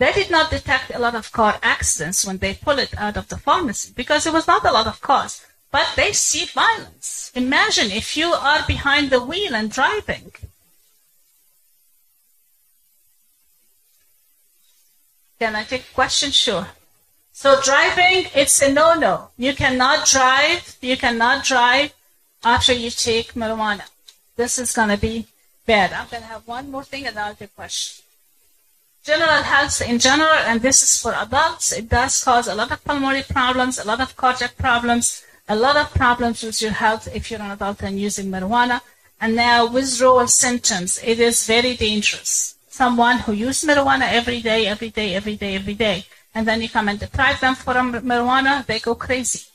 they did not detect a lot of car accidents when they pull it out of the pharmacy because there was not a lot of cars. But they see violence. Imagine if you are behind the wheel and driving. Can I take a question? Sure. So driving, it's a no-no. You cannot drive. You cannot drive after you take marijuana. This is going to be bad. I'm going to have one more thing and I'll take question. General health in general, and this is for adults, it does cause a lot of pulmonary problems, a lot of cardiac problems, a lot of problems with your health if you're an adult and using marijuana. And now withdrawal symptoms, it is very dangerous. Someone who uses marijuana every day, every day, every day, every day, and then you come and deprive them from marijuana, they go crazy.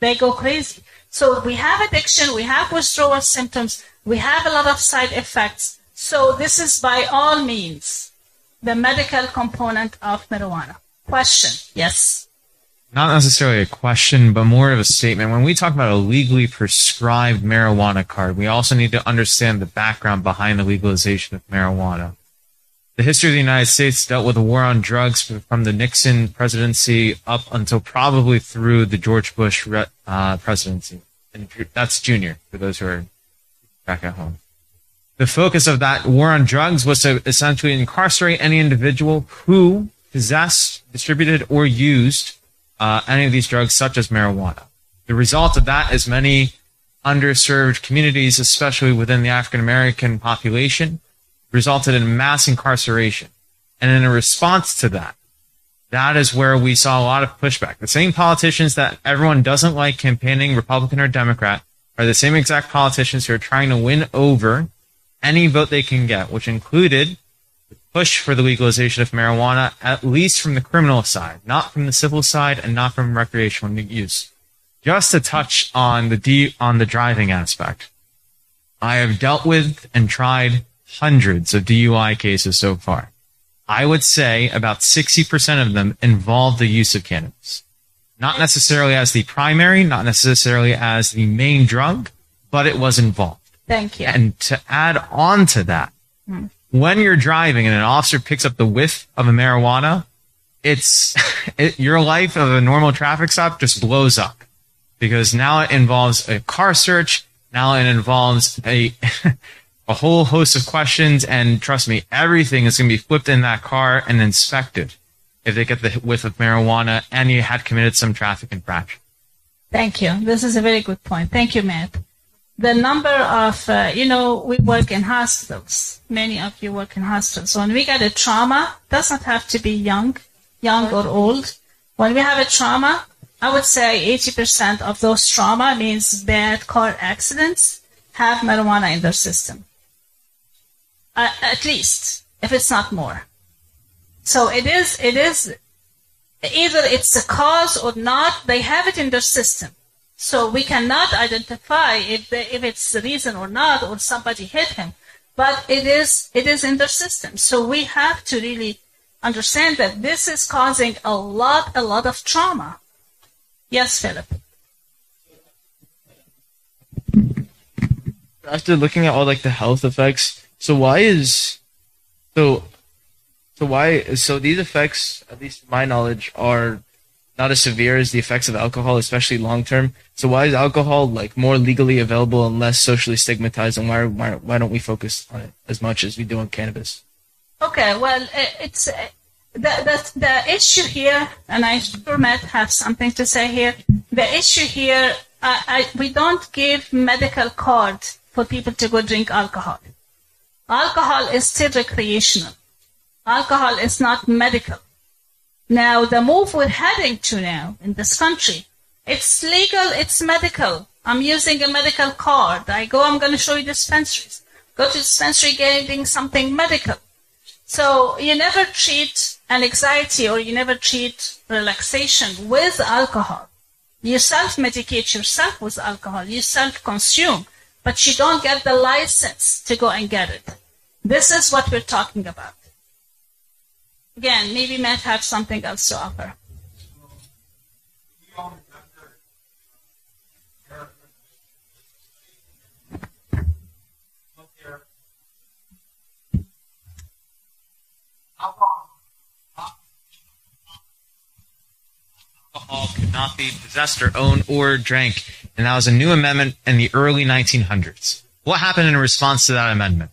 They go crazy. So we have addiction, we have withdrawal symptoms, we have a lot of side effects. So this is by all means the medical component of marijuana. Question? Yes. Not necessarily a question, but more of a statement. When we talk about a legally prescribed marijuana card, we also need to understand the background behind the legalization of marijuana. The history of the United States dealt with a war on drugs from the Nixon presidency up until probably through the George Bush uh, presidency. And that's junior for those who are back at home. The focus of that war on drugs was to essentially incarcerate any individual who possessed, distributed, or used uh, any of these drugs, such as marijuana. The result of that is many underserved communities, especially within the African American population, resulted in mass incarceration. And in a response to that, that is where we saw a lot of pushback. The same politicians that everyone doesn't like campaigning Republican or Democrat are the same exact politicians who are trying to win over any vote they can get, which included the push for the legalization of marijuana, at least from the criminal side, not from the civil side and not from recreational use. Just to touch on the D, on the driving aspect. I have dealt with and tried hundreds of DUI cases so far. I would say about 60% of them involve the use of cannabis. Not necessarily as the primary, not necessarily as the main drug, but it was involved. Thank you. And to add on to that, Hmm. when you're driving and an officer picks up the whiff of a marijuana, it's [laughs] it, your life of a normal traffic stop just blows up because now it involves a car search. Now it involves a [laughs] a whole host of questions, and trust me, everything is going to be flipped in that car and inspected if they get the whiff of marijuana and you had committed some traffic infraction. Thank you. This is a very good point. Thank you, Matt. The number of, uh, you know, we work in hospitals. Many of you work in hospitals. When we get a trauma, does not have to be young, young or old. When we have a trauma, I would say 80% of those trauma means bad car accidents have marijuana in their system. Uh, at least, if it's not more. So it is, it is, either it's a cause or not, they have it in their system. So we cannot identify if they, if it's the reason or not, or somebody hit him. But it is, it is in their system. So we have to really understand that this is causing a lot, a lot of trauma. Yes, Philip. after looking at all like the health effects, so why is so so why so these effects, at least my knowledge, are not as severe as the effects of alcohol, especially long term. So why is alcohol like more legally available and less socially stigmatized, and why why why don't we focus on it as much as we do on cannabis? Okay, well, it's uh, the, the the issue here, and I sure Matt have something to say here. The issue here, I, I, we don't give medical card for people to go drink alcohol. Alcohol is still recreational. Alcohol is not medical. Now, the move we're heading to now in this country, it's legal, it's medical. I'm using a medical card. I go, I'm going to show you dispensaries. Go to dispensary getting something medical. So you never treat an anxiety or you never treat relaxation with alcohol. You self-medicate yourself with alcohol. You self-consume, but you don't get the license to go and get it. This is what we're talking about. Again, maybe Matt have something else to offer. alcohol could not be possessed or owned or drank. And that was a new amendment in the early 1900s. What happened in response to that amendment?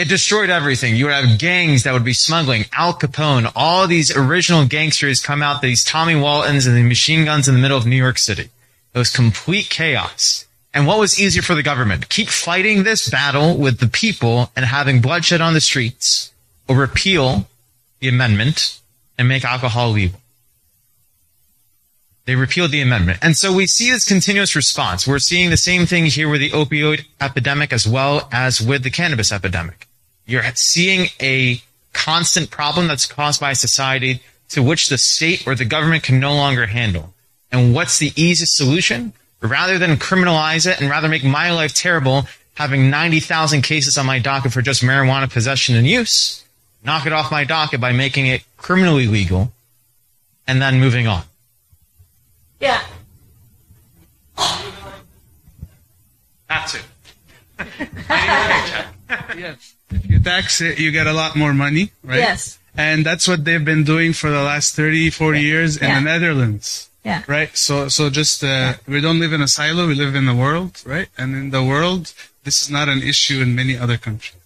It destroyed everything. You would have gangs that would be smuggling, Al Capone, all these original gangsters come out, these Tommy Waltons and the machine guns in the middle of New York City. It was complete chaos. And what was easier for the government? Keep fighting this battle with the people and having bloodshed on the streets or repeal the amendment and make alcohol legal. They repealed the amendment. And so we see this continuous response. We're seeing the same thing here with the opioid epidemic as well as with the cannabis epidemic. You're seeing a constant problem that's caused by a society to which the state or the government can no longer handle. And what's the easiest solution? Rather than criminalize it and rather make my life terrible, having 90,000 cases on my docket for just marijuana possession and use, knock it off my docket by making it criminally legal and then moving on. Yeah. That's [laughs] it. yes. Tax it, you get a lot more money, right? Yes. And that's what they've been doing for the last 30, 40 years in Yeah. the Netherlands. Yeah. Right. So, so just, uh, we don't live in a silo. We live in the world, right? And in the world, this is not an issue in many other countries.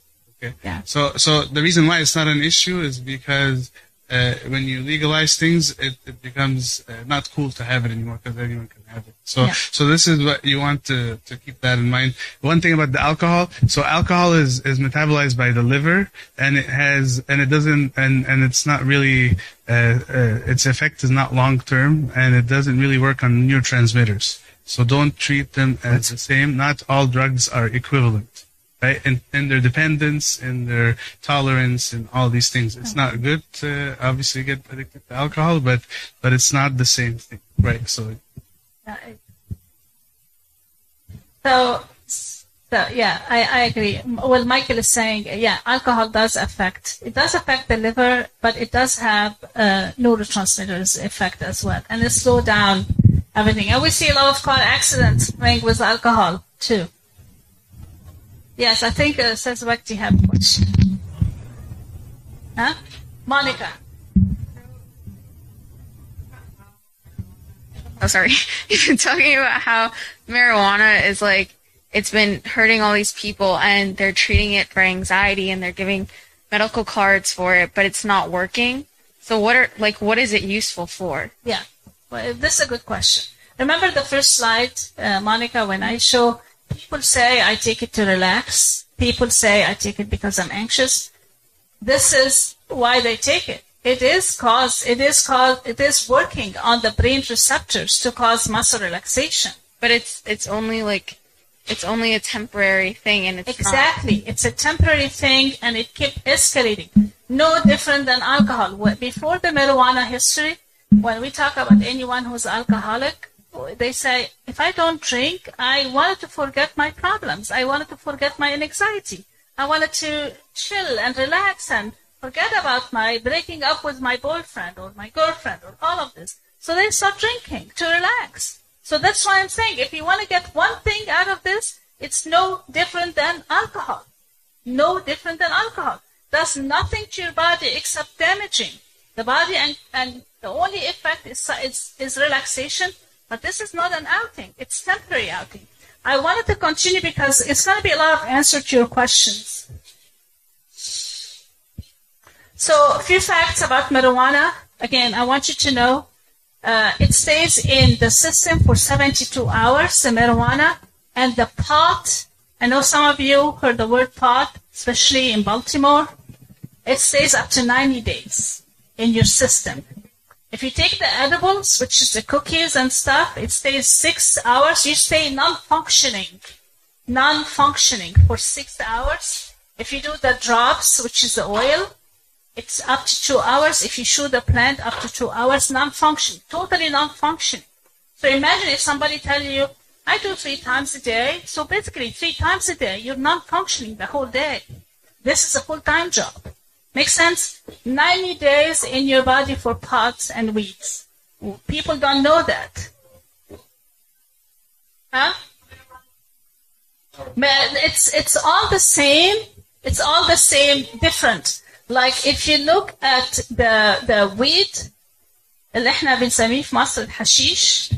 Okay. Yeah. So, so the reason why it's not an issue is because, uh, when you legalize things, it, it becomes uh, not cool to have it anymore because anyone can have it. So, Yeah. so this is what you want to, to keep that in mind. One thing about the alcohol, so alcohol is, is metabolized by the liver and it has, and it doesn't, and, and it's not really, uh, uh, its effect is not long term and it doesn't really work on neurotransmitters. So don't treat them as the same. Not all drugs are equivalent. Right? In, in their dependence, and their tolerance, and all these things. It's not good to obviously get addicted to alcohol, but, but it's not the same thing. Right? So, Yeah, So, so yeah, I, I agree. Well, Michael is saying, yeah, alcohol does affect, it does affect the liver, but it does have uh, neurotransmitters effect as well. And it slow down everything. And we see a lot of car accidents linked with alcohol too. Yes, I think uh, says Vakti have a question. Huh? Monica. oh sorry [laughs] you've been talking about how marijuana is like it's been hurting all these people and they're treating it for anxiety and they're giving medical cards for it but it's not working so what are like what is it useful for Yeah, well, this is a good question. Remember the first slide, uh, Monica, when I show people say I take it to relax. People say I take it because I'm anxious. This is why they take it. It is cause it is cause it is working on the brain receptors to cause muscle relaxation. but it's it's only like it's only a temporary thing and it's not- Exactly. It's a temporary thing and it kept escalating. No different than alcohol. Before the marijuana history, when we talk about anyone who's alcoholic, they say, if I don't drink, I wanted to forget my problems. I wanted to forget my anxiety. I wanted to chill and relax and forget about my breaking up with my boyfriend or my girlfriend or all of this. So they start drinking to relax. So that's why I'm saying if you want to get one thing out of this, it's no different than alcohol. No different than alcohol. Does nothing to your body except damaging the body, and, and the only effect is, is, is relaxation. But this is not an outing. It's temporary outing. I wanted to continue because it's going to be a lot of answer to your questions. So, a few facts about marijuana. Again, I want you to know uh, it stays in the system for 72 hours, the marijuana, and the pot. I know some of you heard the word pot, especially in Baltimore. It stays up to 90 days in your system. If you take the edibles, which is the cookies and stuff, it stays six hours. You stay non-functioning, non-functioning for six hours. If you do the drops, which is the oil, it's up to two hours. If you shoot the plant, up to two hours, non-function, totally non-function. So imagine if somebody tell you, I do three times a day. So basically, three times a day, you're non-functioning the whole day. This is a full-time job. Make sense? 90 days in your body for pots and weeds. People don't know that. Huh? But it's, it's all the same. It's all the same, different. Like if you look at the, the weed, اللي احنا بنسميه في مصر الحشيش.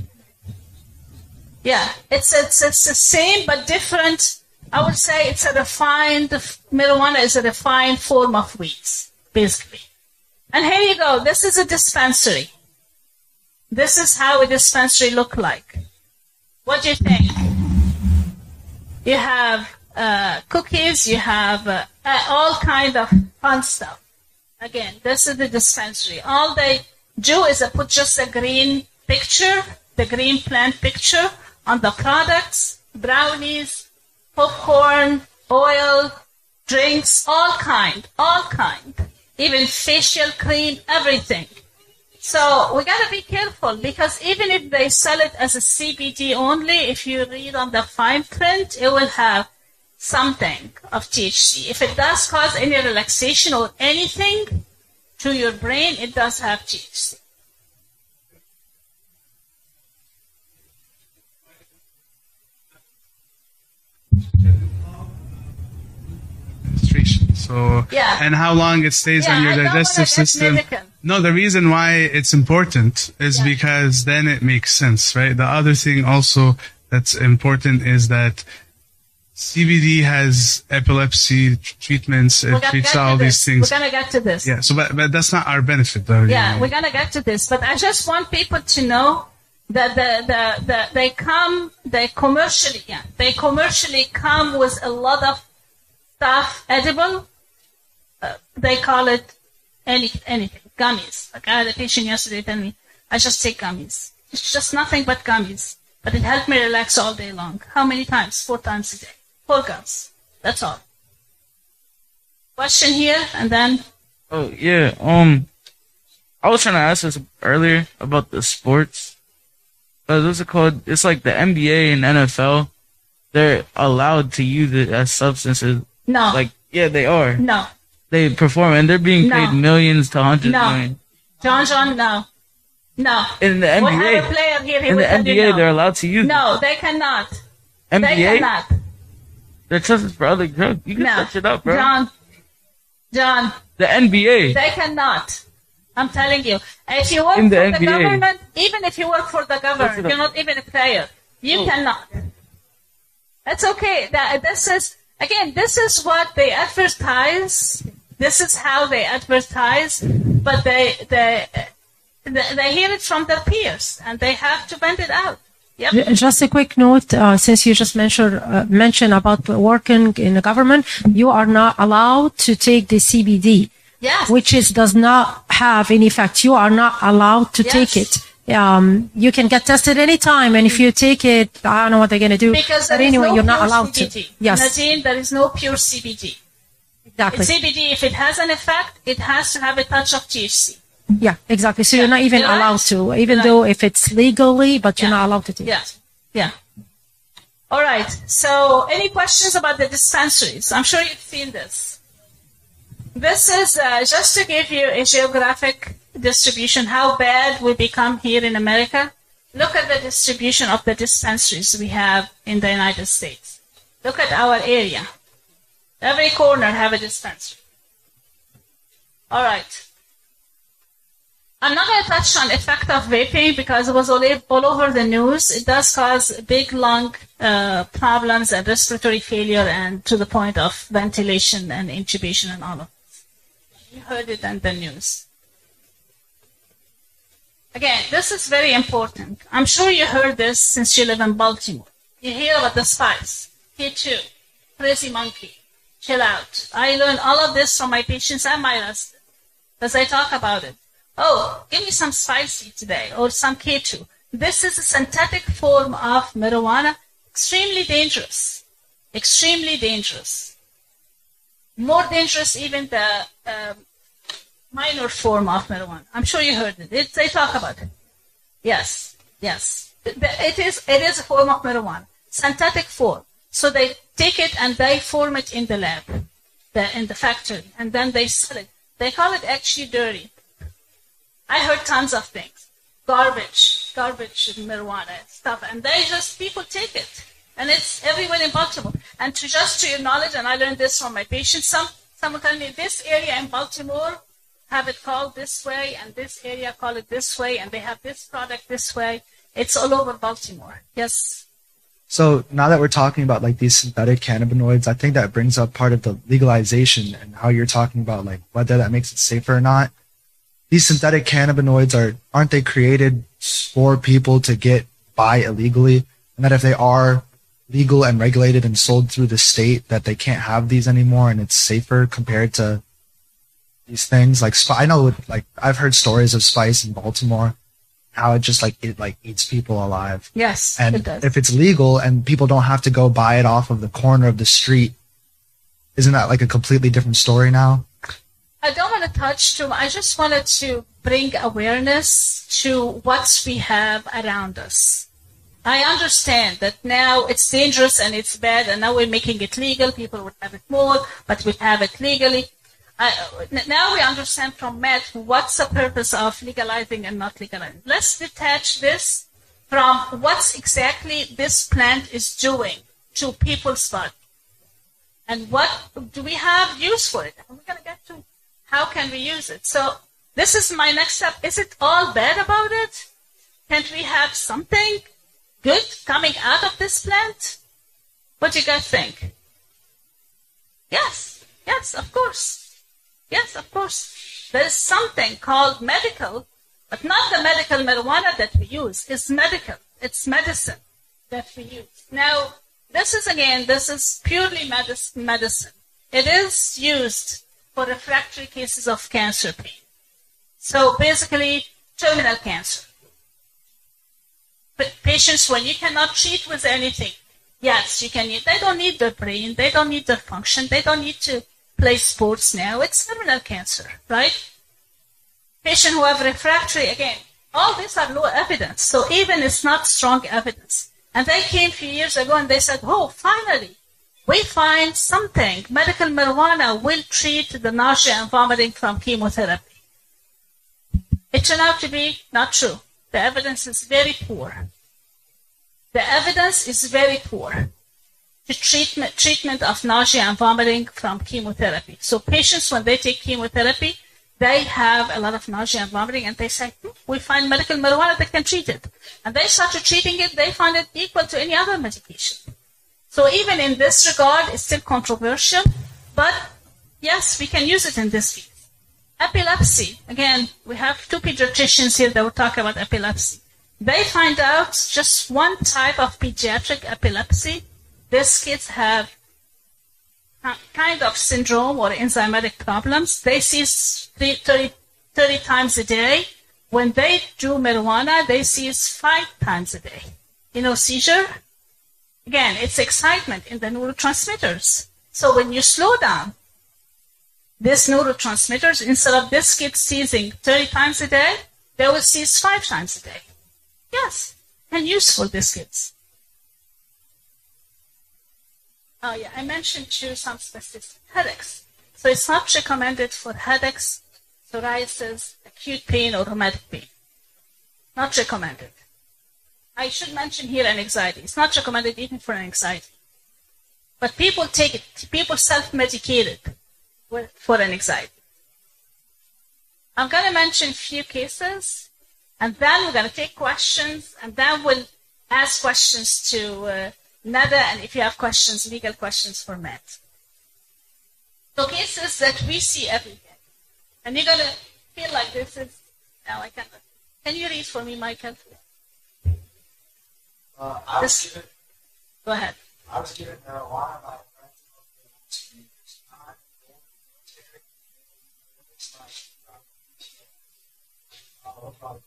Yeah, it's, it's, it's the same but different. I would say it's a refined, marijuana is a refined form of weeds, basically. And here you go. This is a dispensary. This is how a dispensary look like. What do you think? you have uh, cookies, you have uh, uh, all kind of fun stuff. Again, this is the dispensary. All they do is they put just a green picture, the green plant picture on the products, brownies, popcorn, oil, drinks, all kind, all kind, even facial cream, everything. So we gotta be careful because even if they sell it as a CBD only, if you read on the fine print, it will have something of THC. If it does cause any relaxation or anything to your brain, it does have THC. So, Yeah. and how long it stays Yeah, on your I digestive system. No, the reason why it's important is because then it makes sense, right? The other thing also that's important is that CBD has epilepsy treatments. It treats all to these this. things. We're gonna get to this. Yeah. So, but, but that's not our benefit, though. you Yeah, know. we're gonna get to this, but I just want people to know that the, the, the they come they commercially yeah they commercially come with a lot of stuff edible. Uh, they call it any anything gummies. Like I had a patient yesterday tell me I just take gummies. It's just nothing but gummies, but it helped me relax all day long. How many times? Four times a day. Four gums. That's all. Question here, and then Oh yeah. Um, I was trying to ask this earlier about the sports. Uh, what's it called? It's like the NBA and NFL. They're allowed to use it as substances. no, Like yeah, they are. no. They perform and they're being No. paid millions to hundreds No. million. John John, no. No. In the We have a NBA, player here. He in the NBA, no. they're allowed to use No, they cannot. it. They cannot. they're tested for other drugs. You can No. search it up, bro. John, John, The NBA. they cannot. I'm telling you. If you work In the for the government, even if you work for the government, you're not even a player. You Oh. cannot. That's okay. That this is again. This is what they advertise. This is how they advertise. But they they they, they hear it from their peers, and they have to bend it out. Yep. Just a quick note, uh, since you just mentioned uh, mentioned about working in the government, you are not allowed to take the CBD, Yes. which is does not have any effect. You are not allowed to take it. Um, you can get tested anytime, and if you take it, I don't know what they're gonna do. Because but anyway, no you're not allowed CBD. to. Yes, Nadine, there is no pure CBD. exactly. CBD, if it has an effect, it has to have a touch of THC. Yeah, exactly. So you're not even right. allowed to, even though if it's legally, but you're not allowed to take. Yeah, yeah. All right. So, any questions about the dispensaries? I'm sure you've seen this. This is uh, just to give you a geographic distribution how bad we become here in America. Look at the distribution of the dispensaries we have in the United States. Look at our area. Every corner have a dispensary. All right. I'm not going to touch on effect of vaping because it was all, all over the news. It does cause big lung uh, problems and respiratory failure, and to the point of ventilation and intubation and all of. You heard it in the news. Again, this is very important. I'm sure you heard this since you live in Baltimore. You hear about the spice, K2, crazy monkey, chill out. I learned all of this from my patients and my residents because I talk about it. Oh, give me some spicy today or some K2. This is a synthetic form of marijuana, extremely dangerous. Extremely dangerous. More dangerous even the um, minor form of marijuana. I'm sure you heard it. it. They talk about it. Yes, yes. It is, it is a form of marijuana. Synthetic form. So they take it and they form it in the lab, the, in the factory, and then they sell it. They call it actually dirty. I heard tons of things. Garbage, garbage marijuana stuff. And they just, people take it. And it's everywhere in Baltimore. And to just to your knowledge, and I learned this from my patients, some, someone told me this area in Baltimore have it called this way, and this area call it this way, and they have this product this way. It's all over Baltimore. Yes. So now that we're talking about like these synthetic cannabinoids, I think that brings up part of the legalization and how you're talking about like whether that makes it safer or not. These synthetic cannabinoids are aren't they created for people to get by illegally? And that if they are legal and regulated and sold through the state that they can't have these anymore and it's safer compared to these things like sp- I know with, like I've heard stories of spice in Baltimore how it just like it like eats people alive Yes, and it does. if it's legal and people don't have to go buy it off of the corner of the street isn't that like a completely different story now I don't want to touch too much. I just wanted to bring awareness to what we have around us. I understand that now it's dangerous and it's bad, and now we're making it legal. People would have it more, but we have it legally. Now we understand from Matt what's the purpose of legalizing and not legalizing. Let's detach this from what's exactly this plant is doing to people's body. And what do we have use for it? We're going to get to how can we use it. So this is my next step. Is it all bad about it? Can't we have something good coming out of this plant? What do you guys think? Yes, yes, of course. Yes, of course. There is something called medical, but not the medical marijuana that we use. It's medical. It's medicine that we use. Now, this is again, this is purely medicine. It is used for refractory cases of cancer pain. So basically, terminal cancer. But patients, when you cannot treat with anything, yes, you can. They don't need their brain. They don't need their function. They don't need to play sports now. It's terminal cancer, right? Patient who have refractory, again, all these are low evidence. So even it's not strong evidence. And they came a few years ago and they said, oh, finally, we find something. Medical marijuana will treat the nausea and vomiting from chemotherapy. It turned out to be not true. The evidence is very poor. The evidence is very poor. The treatment, treatment of nausea and vomiting from chemotherapy. So patients, when they take chemotherapy, they have a lot of nausea and vomiting, and they say, "Hmm, we find medical marijuana that can treat it. And they started treating it, they find it equal to any other medication. So even in this regard, it's still controversial, but yes, we can use it in this case. Epilepsy, again, we have two pediatricians here that will talk about epilepsy. They find out just one type of pediatric epilepsy. These kids have kind of syndrome or enzymatic problems. They see 30, 30 times a day. When they do marijuana, they see five times a day. You know, seizure? Again, it's excitement in the neurotransmitters. So when you slow down these neurotransmitters, instead of this kid seizing 30 times a day, they will seize five times a day. Yes, and useful these kids. Oh yeah, I mentioned too some specific headaches. So it's not recommended for headaches, psoriasis, acute pain, or rheumatic pain. Not recommended. I should mention here an anxiety. It's not recommended even for anxiety. But people take it. People self-medicate it for an anxiety. I'm going to mention a few cases, and then we're going to take questions, and then we'll ask questions to uh, Nada, and if you have questions, legal questions for Matt. So cases that we see every day, and you're going to feel like this is. Now I can. Can you read for me, Michael? uh, I was This- given, Go ahead. I was given marijuana by a friend of the last few years. Not military. It's not- uh,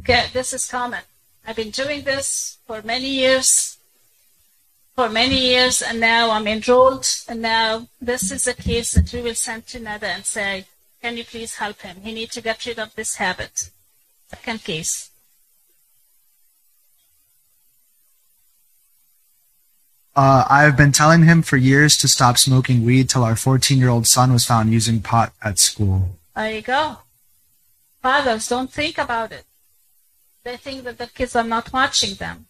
Okay, this is common. I've been doing this for many years, for many years, and now I'm enrolled. And now this is a case that we will send to Nada and say, "Can you please help him? He needs to get rid of this habit." Second case. Uh, I've been telling him for years to stop smoking weed till our 14 year old son was found using pot at school. There you go. Fathers don't think about it. They think that the kids are not watching them.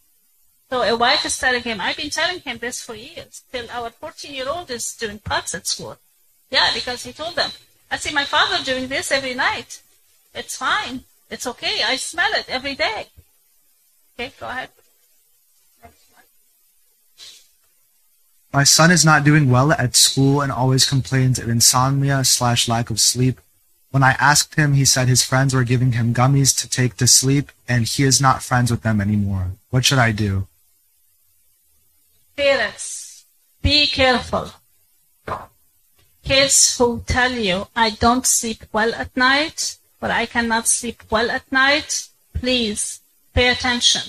So a wife is telling him, I've been telling him this for years, till our 14 year old is doing pots at school. Yeah, because he told them, I see my father doing this every night. It's fine. It's okay. I smell it every day. Okay, go ahead. My son is not doing well at school and always complains of insomnia slash lack of sleep. When I asked him, he said his friends were giving him gummies to take to sleep and he is not friends with them anymore. What should I do? Parents, be careful. Kids who tell you, I don't sleep well at night, or I cannot sleep well at night, please pay attention.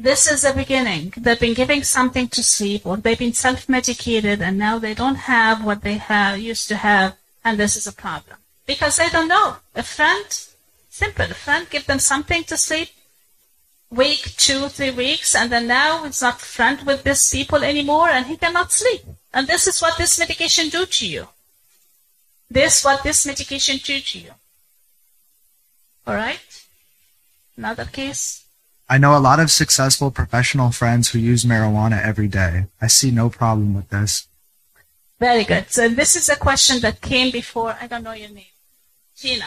This is the beginning. They've been giving something to sleep, or they've been self-medicated, and now they don't have what they have, used to have, and this is a problem. Because they don't know. A friend, simple, a friend give them something to sleep, week, two, three weeks, and then now he's not friend with these people anymore, and he cannot sleep. And this is what this medication do to you. This what this medication do to you. All right. Another case. I know a lot of successful professional friends who use marijuana every day. I see no problem with this. Very good. So this is a question that came before. I don't know your name. Gina.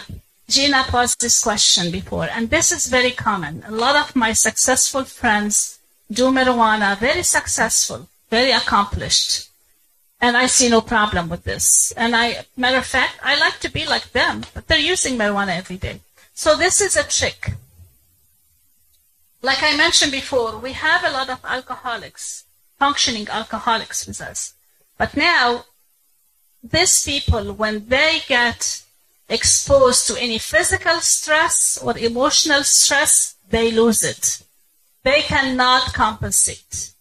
Gina posed this question before, and this is very common. A lot of my successful friends do marijuana, very successful, very accomplished. And I see no problem with this. And I, matter of fact, I like to be like them, but they're using marijuana every day. So this is a trick. Like I mentioned before, we have a lot of alcoholics, functioning alcoholics with us. But now, these people, when they get exposed to any physical stress or emotional stress, they lose it. They cannot compensate.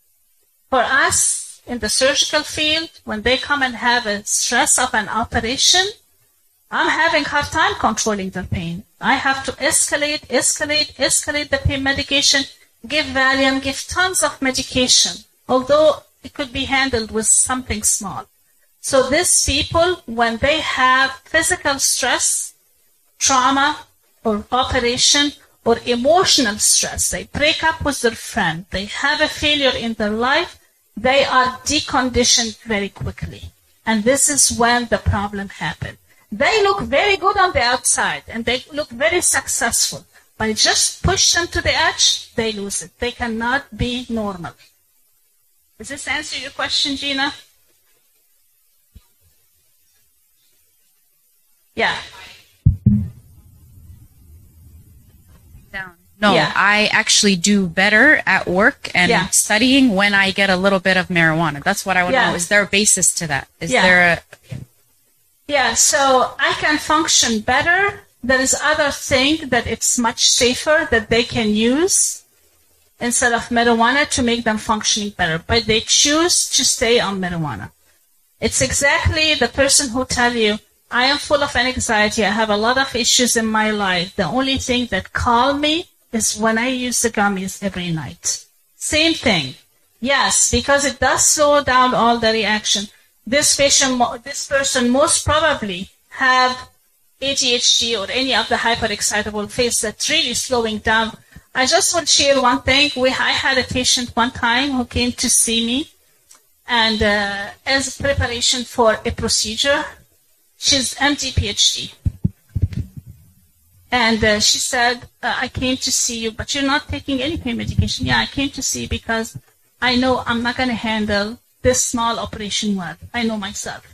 For us in the surgical field, when they come and have a stress of an operation, I'm having hard time controlling the pain. I have to escalate, escalate, escalate the pain medication, give Valium, give tons of medication, although it could be handled with something small. So these people, when they have physical stress, trauma, or operation, or emotional stress, they break up with their friend, they have a failure in their life, they are deconditioned very quickly. And this is when the problem happens. They look very good on the outside and they look very successful. But just push them to the edge, they lose it. They cannot be normal. Does this answer your question, Gina? Yeah. No, Yeah. I actually do better at work and Yeah. studying when I get a little bit of marijuana. That's what I want to Yeah. know. Is there a basis to that? Is Yeah. there a Yeah, so I can function better. There is other thing that it's much safer that they can use instead of marijuana to make them functioning better, but they choose to stay on marijuana. It's exactly the person who tell you, I am full of anxiety. I have a lot of issues in my life. The only thing that calm me is when I use the gummies every night. Same thing. Yes, because it does slow down all the reaction. This patient, this person most probably have ADHD or any of the hyperexcitable phase that's really slowing down. I just want to share one thing. We, I had a patient one time who came to see me and uh, as preparation for a procedure, she's MD PhD. And uh, she said, uh, I came to see you, but you're not taking any pain medication. Yeah, I came to see because I know I'm not going to handle this small operation well. I know myself.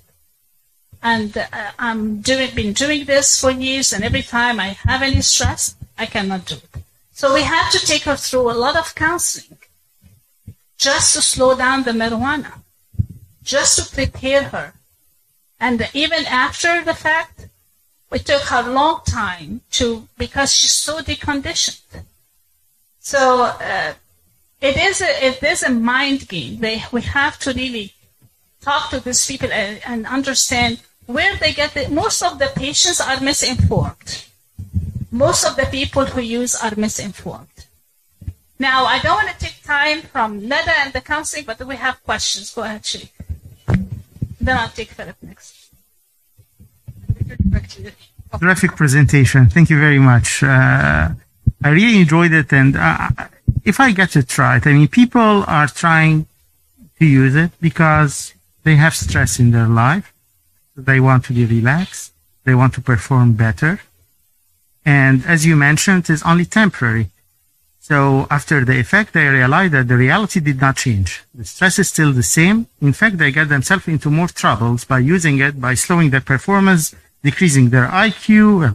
And uh, I'm doing, been doing this for years, and every time I have any stress, I cannot do it. So we had to take her through a lot of counseling just to slow down the marijuana, just to prepare her. And even after the fact, it took her a long time to, because she's so deconditioned. So, uh, it is a, it is a mind game. They, we have to really talk to these people and, and understand where they get the, most of the patients are misinformed. Most of the people who use are misinformed. Now, I don't want to take time from Neda and the counseling, but we have questions. Go ahead, Shri. Then I'll take Philip next. Terrific presentation. Thank you very much. Uh, I really enjoyed it. And uh, if I get to try it I mean, people are trying to use it because they have stress in their life. They want to be relaxed. They want to perform better. And as you mentioned, it's only temporary. So after the effect, they realize that the reality did not change. The stress is still the same. In fact, they get themselves into more troubles by using it, by slowing their performance, decreasing their IQ, uh,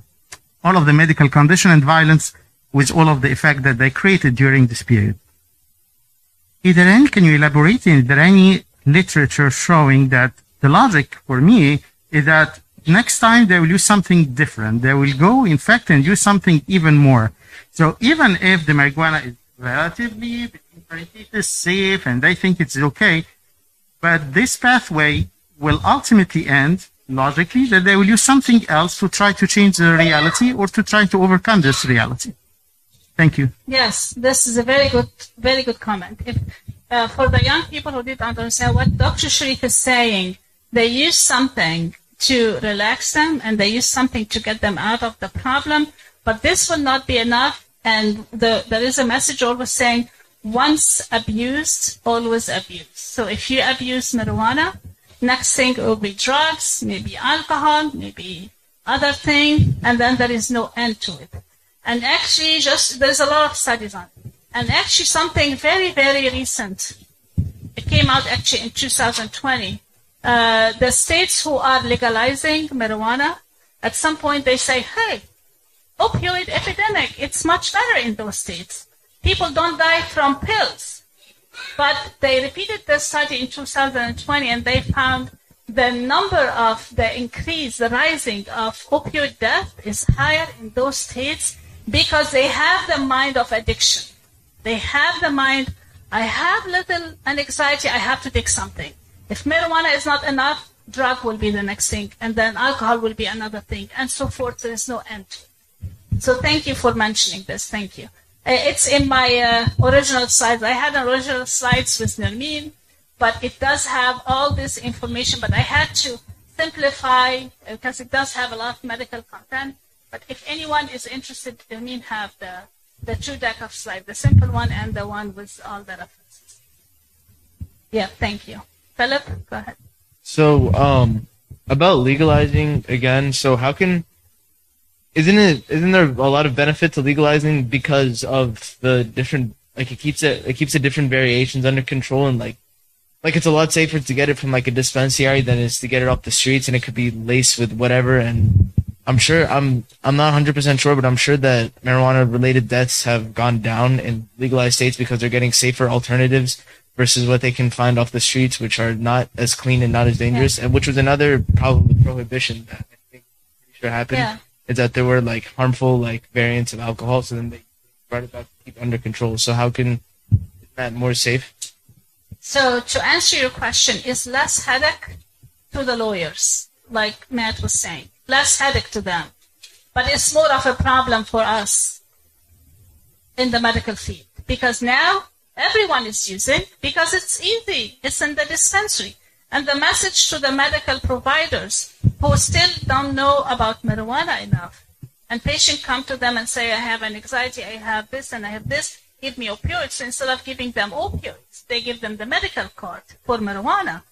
all of the medical condition and violence with all of the effect that they created during this period. is there any, can you elaborate? Is there any literature showing that the logic for me is that next time they will use something different. They will go, in fact, and use something even more. So even if the marijuana is relatively safe and they think it's okay, but this pathway will ultimately end logically that they will use something else to try to change the reality or to try to overcome this reality. Thank you. Yes, this is a very good, very good comment. If, uh, for the young people who didn't understand what Dr. Sharif is saying, they use something to relax them and they use something to get them out of the problem, but this will not be enough. And the, there is a message always saying, once abused, always abused. So if you abuse marijuana, next thing will be drugs, maybe alcohol, maybe other thing, and then there is no end to it. And actually, just there's a lot of studies on it. And actually, something very, very recent. It came out actually in 2020. Uh, the states who are legalizing marijuana, at some point they say, "Hey, opioid epidemic. It's much better in those states. People don't die from pills." But they repeated the study in 2020, and they found the number of the increase, the rising of opioid death is higher in those states because they have the mind of addiction. They have the mind, I have little anxiety, I have to take something. If marijuana is not enough, drug will be the next thing, and then alcohol will be another thing, and so forth. There is no end. So thank you for mentioning this. Thank you. Uh, it's in my uh, original slides. I had original slides with Nermeen, but it does have all this information, but I had to simplify because it does have a lot of medical content. But if anyone is interested, Nermeen have the, the two deck of slides, the simple one and the one with all the references. Yeah, thank you. Philip, go ahead. So, um, about legalizing again. So, how can isn't it isn't there a lot of benefit to legalizing because of the different like it keeps it it keeps the different variations under control and like like it's a lot safer to get it from like a dispensary than it is to get it off the streets and it could be laced with whatever. And I'm sure I'm I'm not 100% sure but I'm sure that marijuana related deaths have gone down in legalized states because they're getting safer alternatives versus what they can find off the streets which are not as clean and not as dangerous. And which was another problem with prohibition that I think pretty sure happened. Yeah. Is that there were like harmful like variants of alcohol so then they brought it back to keep under control. So how can that more safe? So to answer your question, is less headache to the lawyers, like Matt was saying, less headache to them, but it's more of a problem for us in the medical field. Because now everyone is using because it's easy. It's in the dispensary. And the message to the medical providers who still don't know about marijuana enough, and patients come to them and say, I have an anxiety, I have this, and I have this, give me opioids. So instead of giving them opioids, they give them the medical card for marijuana.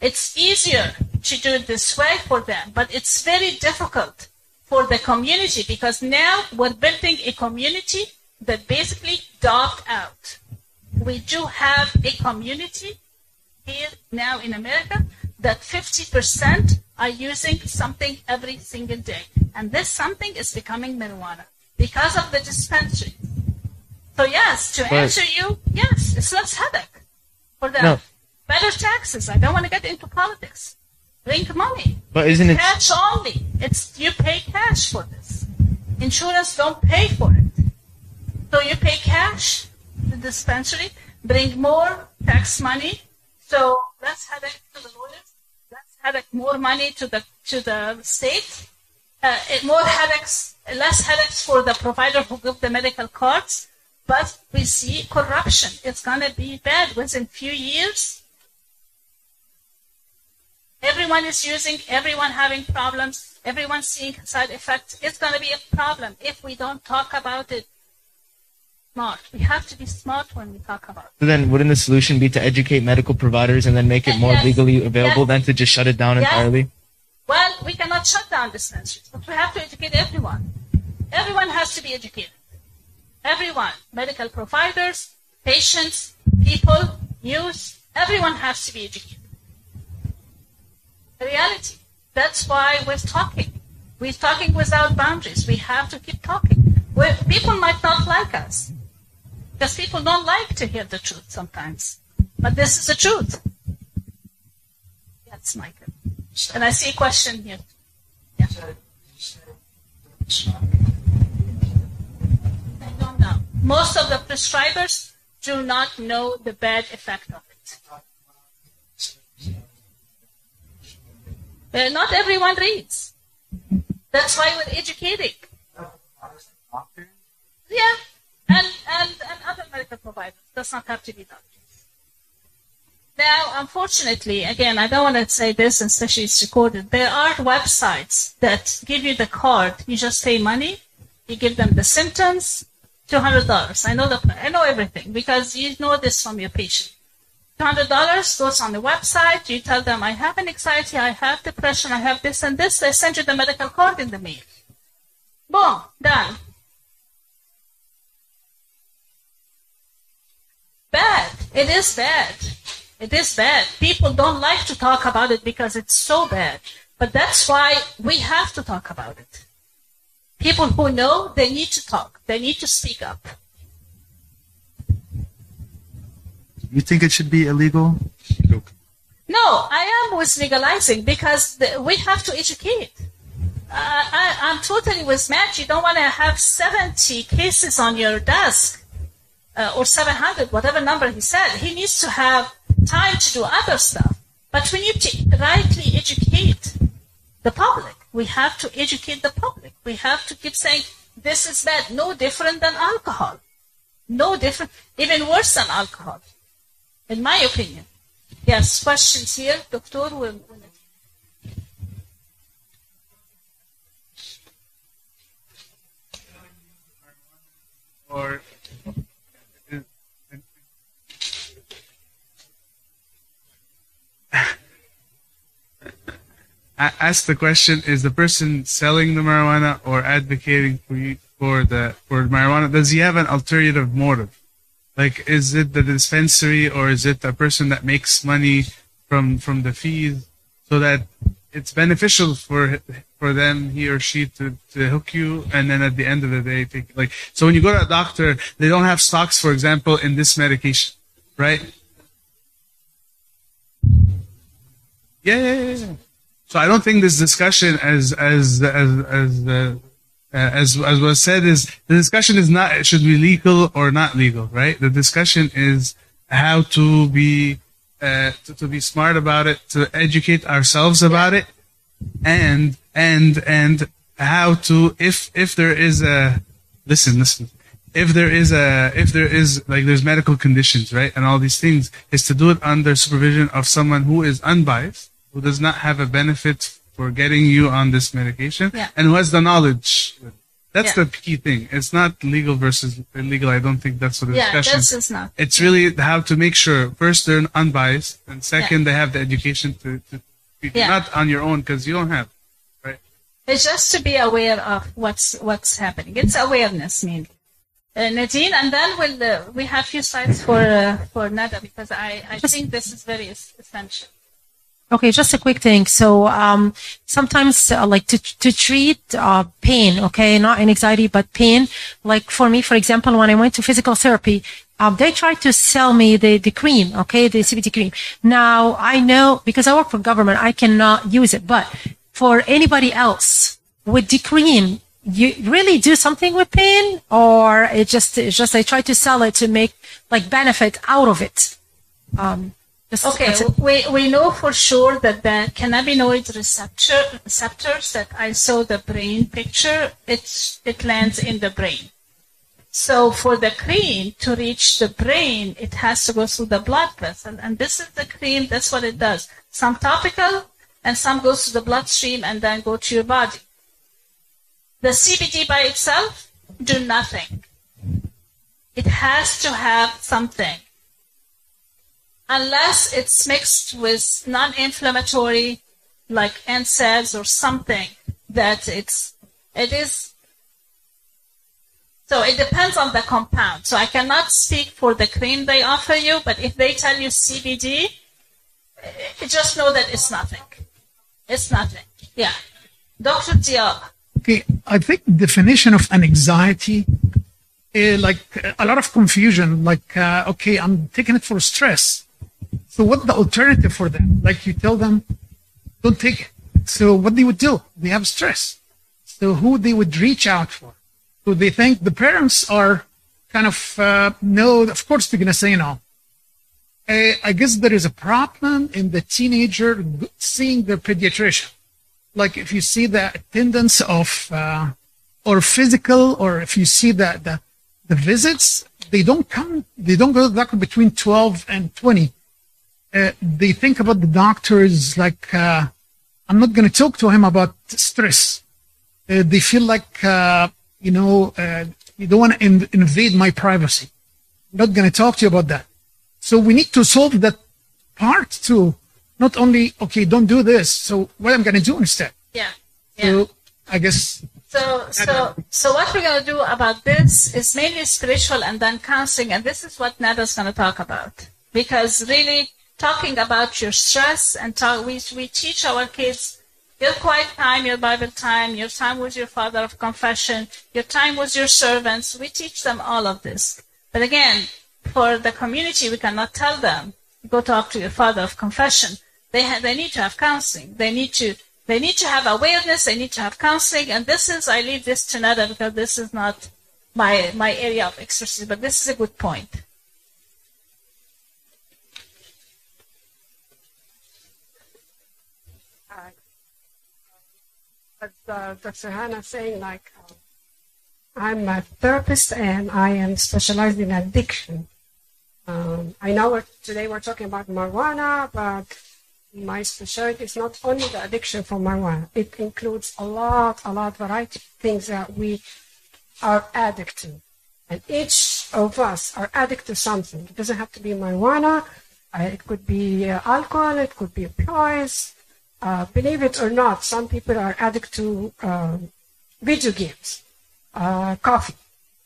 It's easier to do it this way for them, but it's very difficult for the community because now we're building a community that basically dogged out. We do have a community here now in America that 50% are using something every single day. And this something is becoming marijuana because of the dispensary. So yes, to But- answer you, yes, it's less headache for them. No. Better taxes. I don't want to get into politics. Bring money. But isn't it- cash only? It's you pay cash for this. Insurance don't pay for it. So you pay cash, the dispensary, bring more tax money. So less headache to the lawyers, less headache, more money to the to the state, uh, more headaches, less headaches for the provider who give the medical cards. But we see corruption. It's gonna be bad within few years. Everyone is using, everyone having problems, everyone seeing side effects. It's gonna be a problem if we don't talk about it smart. We have to be smart when we talk about it. so then wouldn't the solution be to educate medical providers and then make it more Yes. legally available Yes. than to just shut it down Yes. entirely Well, we cannot shut down dispensaries, but we have to educate everyone. Everyone has to be educated. Everyone, medical providers, patients, people, youth, everyone has to be educated. The reality. That's why we're talking. We're talking without boundaries. We have to keep talking. we people might not like us. Because people don't like to hear the truth sometimes. But this is the truth. That's Michael. And I see a question here. Yeah. I don't know. Most of the prescribers do not know the bad effect of it. Uh, not everyone reads. That's why we're educating. Yeah, and, and, and other medical providers. Does not have to be doctors. Now, unfortunately, again, I don't want to say this, and especially it's recorded. There are websites that give you the card. You just pay money. You give them the symptoms. Two hundred dollars. I know the. I know everything because you know this from your patient. Two hundred dollars goes on the website. You tell them, I have an anxiety, I have depression, I have this and this. They send you the medical card in the mail. Boom, done. Bad. It is bad. It is bad. People don't like to talk about it because it's so bad. But that's why we have to talk about it. People who know, they need to talk. They need to speak up. You think it should be illegal? No, I am with legalizing because the, we have to educate. Uh, I, I'm totally with Matt. You don't want to have 70 cases on your desk uh, or 700, whatever number he said. He needs to have time to do other stuff. But we need to rightly educate the public. We have to educate the public. We have to keep saying this is bad, no different than alcohol. No different, even worse than alcohol, in my opinion. Yes, questions here, Doctor will. or ask the question: Is the person selling the marijuana or advocating for you for the for marijuana? Does he have an alternative motive? Like, is it the dispensary or is it a person that makes money from from the fees, so that it's beneficial for for them he or she to, to hook you and then at the end of the day take like so when you go to a doctor they don't have stocks for example in this medication right yeah yeah yeah, so i don't think this discussion as as as as uh, as as was said is the discussion is not it should be legal or not legal right? The discussion is how to be uh, to, to be smart about it to educate ourselves about it and and and how to if if there is a listen listen. If there is a if there is like there's medical conditions right and all these things is to do it under supervision of someone who is unbiased who does not have a benefit for getting you on this medication Yeah. and who has the knowledge that's Yeah. the key thing it's not legal versus illegal i don't think that's what the Yeah, discussion this is not. it's really how to make sure first they're unbiased and second they have the education to, to be Yeah. not on your own because you don't have Right. It's just to be aware of what's what's happening. It's awareness mainly. Uh, Nadine, and then we'll uh, we have few slides for uh, for Nada because I, I think this is very es- essential. Okay, just a quick thing. So um, sometimes, uh, like to to treat uh, pain, okay, not anxiety but pain. Like for me, for example, when I went to physical therapy, um, they tried to sell me the the cream, okay, the CBD cream. Now I know because I work for government, I cannot use it. But for anybody else with the cream, you really do something with pain, or it just it's just they try to sell it to make like benefit out of it. Um, Okay, that's we, we know for sure that the cannabinoid receptor, receptors that I saw the brain picture, it's, it lands in the brain. So for the cream to reach the brain, it has to go through the blood vessel. And this is the cream, that's what it does. Some topical and some goes to the bloodstream and then go to your body. The CBD by itself do nothing. It has to have something unless it's mixed with non-inflammatory like NSAIDs or something that it's it is so it depends on the compound so i cannot speak for the cream they offer you but if they tell you cbd eh, just know that it's nothing it's nothing yeah dr diab Okay, I think definition of an anxiety uh, like a lot of confusion. Like, uh, okay, I'm taking it for stress. So what's the alternative for them? Like you tell them, don't take it. So what they would do? They have stress. So who they would reach out for? So they think the parents are kind of uh, no. Of course they're gonna say no. I, I guess there is a problem in the teenager seeing the pediatrician. Like if you see the attendance of uh, or physical, or if you see the, the the visits, they don't come. They don't go to the doctor between twelve and twenty. Uh, they think about the doctors like uh, I'm not going to talk to him about stress. Uh, they feel like uh, you know uh, you don't want to in- invade my privacy. I'm not going to talk to you about that. So we need to solve that part too. Not only okay, don't do this. So what I'm going to do instead. Yeah. So I guess So, so, so what we're going to do about this is mainly spiritual and then counseling, and this is what Nada's going to talk about. Because really, talking about your stress and talk, we, we teach our kids your quiet time, your Bible time, your time with your father of confession, your time with your servants. We teach them all of this. But again, for the community, we cannot tell them, go talk to your father of confession. They, ha- they need to have counseling. They need to they need to have awareness. They need to have counseling. And this is, I leave this to Nada because this is not my, my area of expertise, but this is a good point. Uh, Dr. Hannah saying, like, uh, I'm a therapist and I am specialized in addiction. Um, I know we're, today we're talking about marijuana, but my specialty is not only the addiction for marijuana. It includes a lot, a lot variety of things that we are addicted to. And each of us are addicted to something. It doesn't have to be marijuana. Uh, it could be uh, alcohol. It could be opioids. Uh, believe it or not, some people are addicted to um, video games, uh, coffee.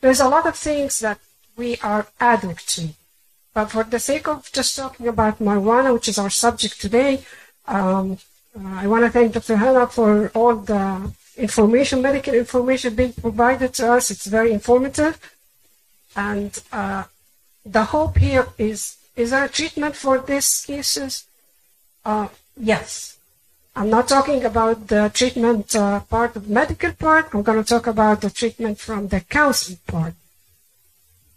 There's a lot of things that we are addicted to. But for the sake of just talking about marijuana, which is our subject today, um, uh, I want to thank Dr. Hannah for all the information, medical information being provided to us. It's very informative. And uh, the hope here is, is there a treatment for these cases? Uh, yes. I'm not talking about the treatment uh, part of medical part. I'm going to talk about the treatment from the counseling part.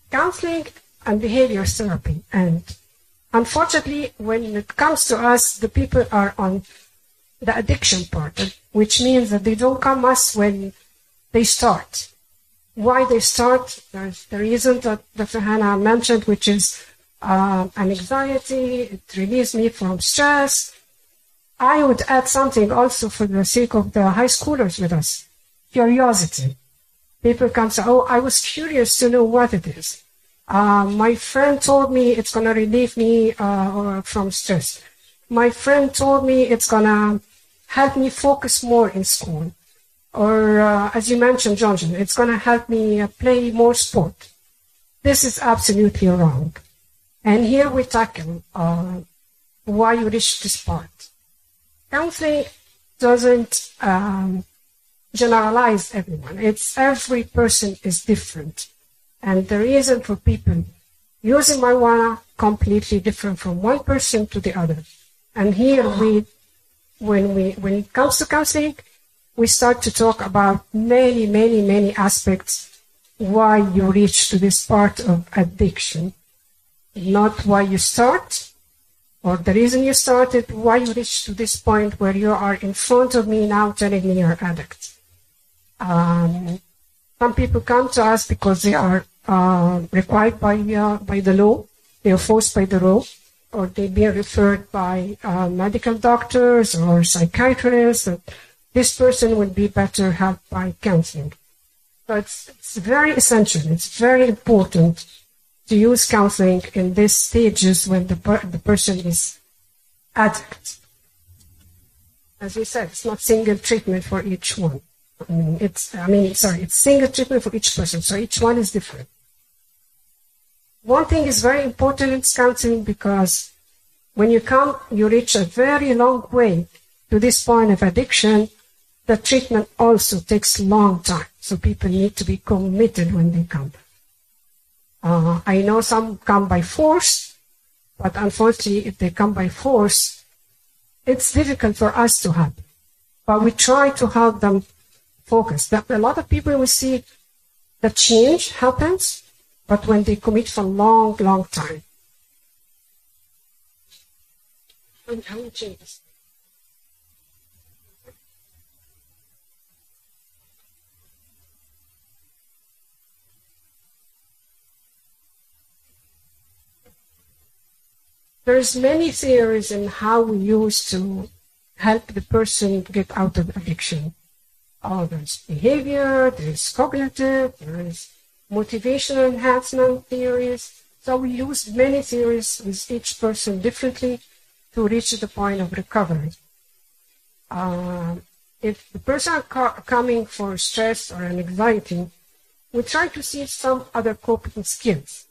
Counseling and behavior therapy. And unfortunately, when it comes to us, the people are on the addiction part, which means that they don't come us when they start. Why they start, there's the reason that Dr. Hannah mentioned, which is uh, an anxiety, it relieves me from stress. I would add something also for the sake of the high schoolers with us. Curiosity. People come say, oh, I was curious to know what it is. Uh, my friend told me it's going to relieve me uh, from stress. My friend told me it's going to help me focus more in school. Or, uh, as you mentioned, Johnson, it's going to help me uh, play more sport. This is absolutely wrong. And here we tackle uh, why you reach this part. Counseling doesn't um, generalize everyone. It's every person is different. And the reason for people using marijuana completely different from one person to the other. And here we, when we, when it comes to counseling, we start to talk about many, many, many aspects why you reach to this part of addiction. Not why you start, or the reason you started, why you reached to this point where you are in front of me now telling me you're addict. Um, some people come to us because they are uh, required by uh, by the law, they are forced by the law, or they be referred by uh, medical doctors or psychiatrists. That this person would be better helped by counseling. It's, it's very essential. It's very important to use counseling in these stages when the per- the person is addict. As we said, it's not single treatment for each one. I mean, it's, I mean, sorry, it's single treatment for each person, so each one is different. One thing is very important in counseling because when you come, you reach a very long way to this point of addiction. The treatment also takes long time, so people need to be committed when they come. Uh, I know some come by force, but unfortunately, if they come by force, it's difficult for us to help. But we try to help them focus. That a lot of people we see the change happens, but when they commit for a long, long time. How many changes? There's many theories in how we use to help the person get out of addiction. Oh, there's behavior, there's cognitive, there's motivational enhancement theories. So we use many theories with each person differently to reach the point of recovery. Uh, if the person co- coming for stress or an anxiety, we try to see some other coping skills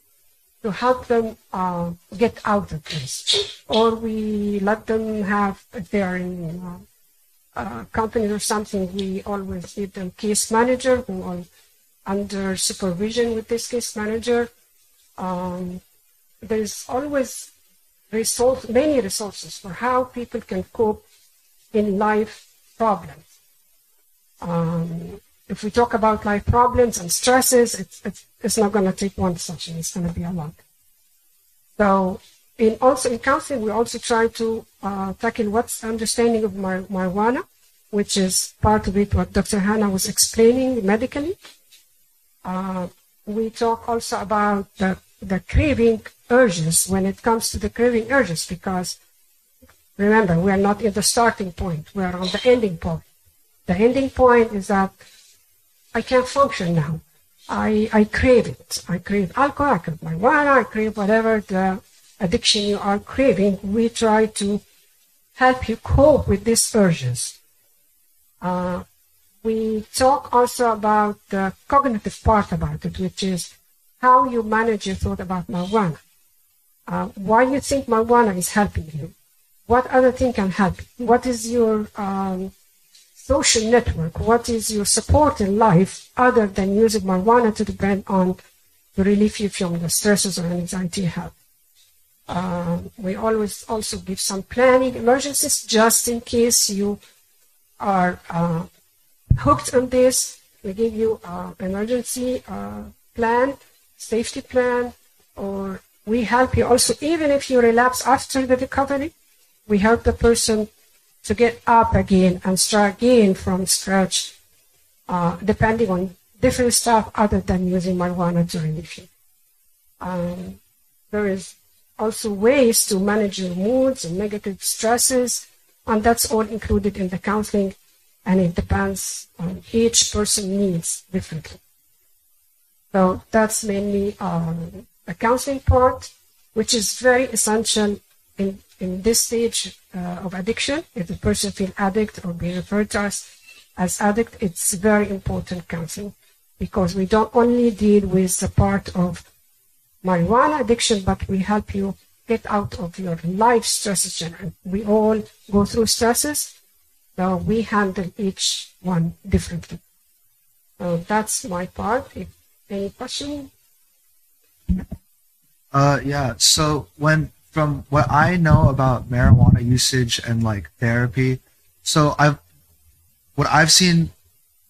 to help them uh, get out of this. Or we let them have, if they are in uh, uh, or something, we always give them case manager who are under supervision with this case manager. Um, there's always resource, many resources for how people can cope in life problems. Um, if we talk about life problems and stresses, it's, it's, it's not going to take one session. It's going to be a lot. So in also in counseling, we also try to uh, tackle what's understanding of mar- marijuana, which is part of it what Dr. Hannah was explaining medically. Uh, we talk also about the, the craving urges when it comes to the craving urges because remember, we are not in the starting point. We are on the ending point. The ending point is that I can't function now. I, I crave it. I crave alcohol, I crave marijuana, I crave whatever the addiction you are craving. We try to help you cope with these urges. Uh, we talk also about the cognitive part about it, which is how you manage your thought about marijuana. Uh, why you think marijuana is helping you? What other thing can help? you? What is your um, social network? What is your support in life other than using marijuana to depend on to relieve you from the stresses or anxiety you have? Uh, we always also give some planning emergencies just in case you are uh, hooked on this. We give you an emergency uh, plan, safety plan, or we help you also, even if you relapse after the recovery, we help the person to get up again and start again from scratch, uh, depending on different stuff other than using marijuana to relieve you. Um, there is also ways to manage your moods and negative stresses, and that's all included in the counseling, and it depends on each person needs differently. So that's mainly um, the counseling part, which is very essential in, in this stage uh, of addiction. If the person feels addict or be referred to us as addict, it's very important counseling because we don't only deal with the part of marijuana addiction, but we help you get out of your life stresses. We all go through stresses, so we handle each one differently. So that's my part. If any question? Uh, yeah. So when from what I know about marijuana usage and like therapy, so I've what I've seen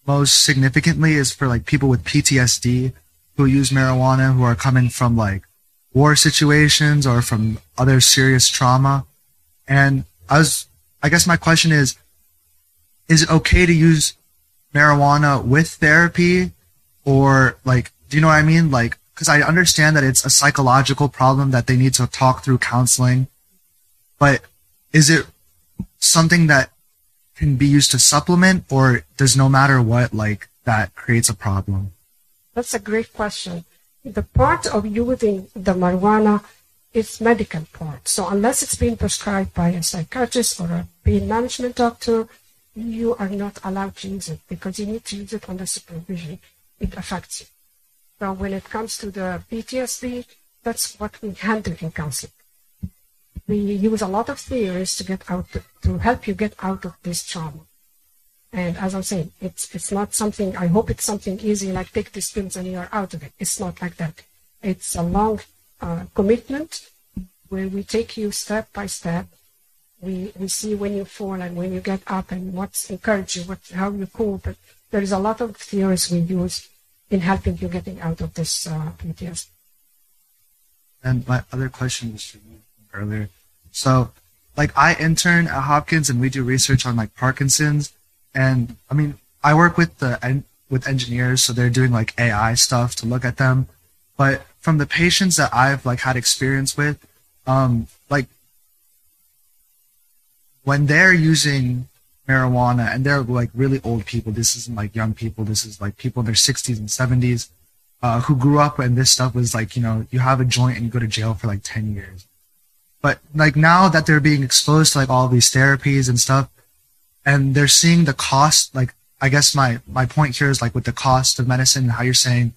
most significantly is for like people with PTSD who use marijuana who are coming from like war situations or from other serious trauma. And I was, I guess my question is, is it okay to use marijuana with therapy or like, do you know what I mean? Like, because I understand that it's a psychological problem that they need to talk through counseling, but is it something that can be used to supplement or does no matter what, like that creates a problem? That's a great question. The part of using the marijuana is medical part. So unless it's been prescribed by a psychiatrist or a pain management doctor, you are not allowed to use it because you need to use it under supervision. It affects you. So when it comes to the PTSD, that's what we handle in counseling. We use a lot of theories to get out, to help you get out of this trauma. And as I'm saying, it's, it's not something, I hope it's something easy like take these pills and you're out of it. It's not like that. It's a long uh, commitment where we take you step by step. We, we see when you fall and when you get up and what's encouraged you, what, how you cope. But there is a lot of theories we use in helping you getting out of this uh, PTSD. And my other question was earlier. So, like, I intern at Hopkins and we do research on like Parkinson's, and I mean, I work with the en- with engineers, so they're doing like AI stuff to look at them. But from the patients that I've like had experience with, um, like when they're using marijuana and they're like really old people, this isn't like young people, this is like people in their 60s and 70s uh, who grew up when this stuff was like, you know, you have a joint and you go to jail for like 10 years. But like now that they're being exposed to like all these therapies and stuff, and they're seeing the cost, like, I guess my, my point here is like with the cost of medicine and how you're saying,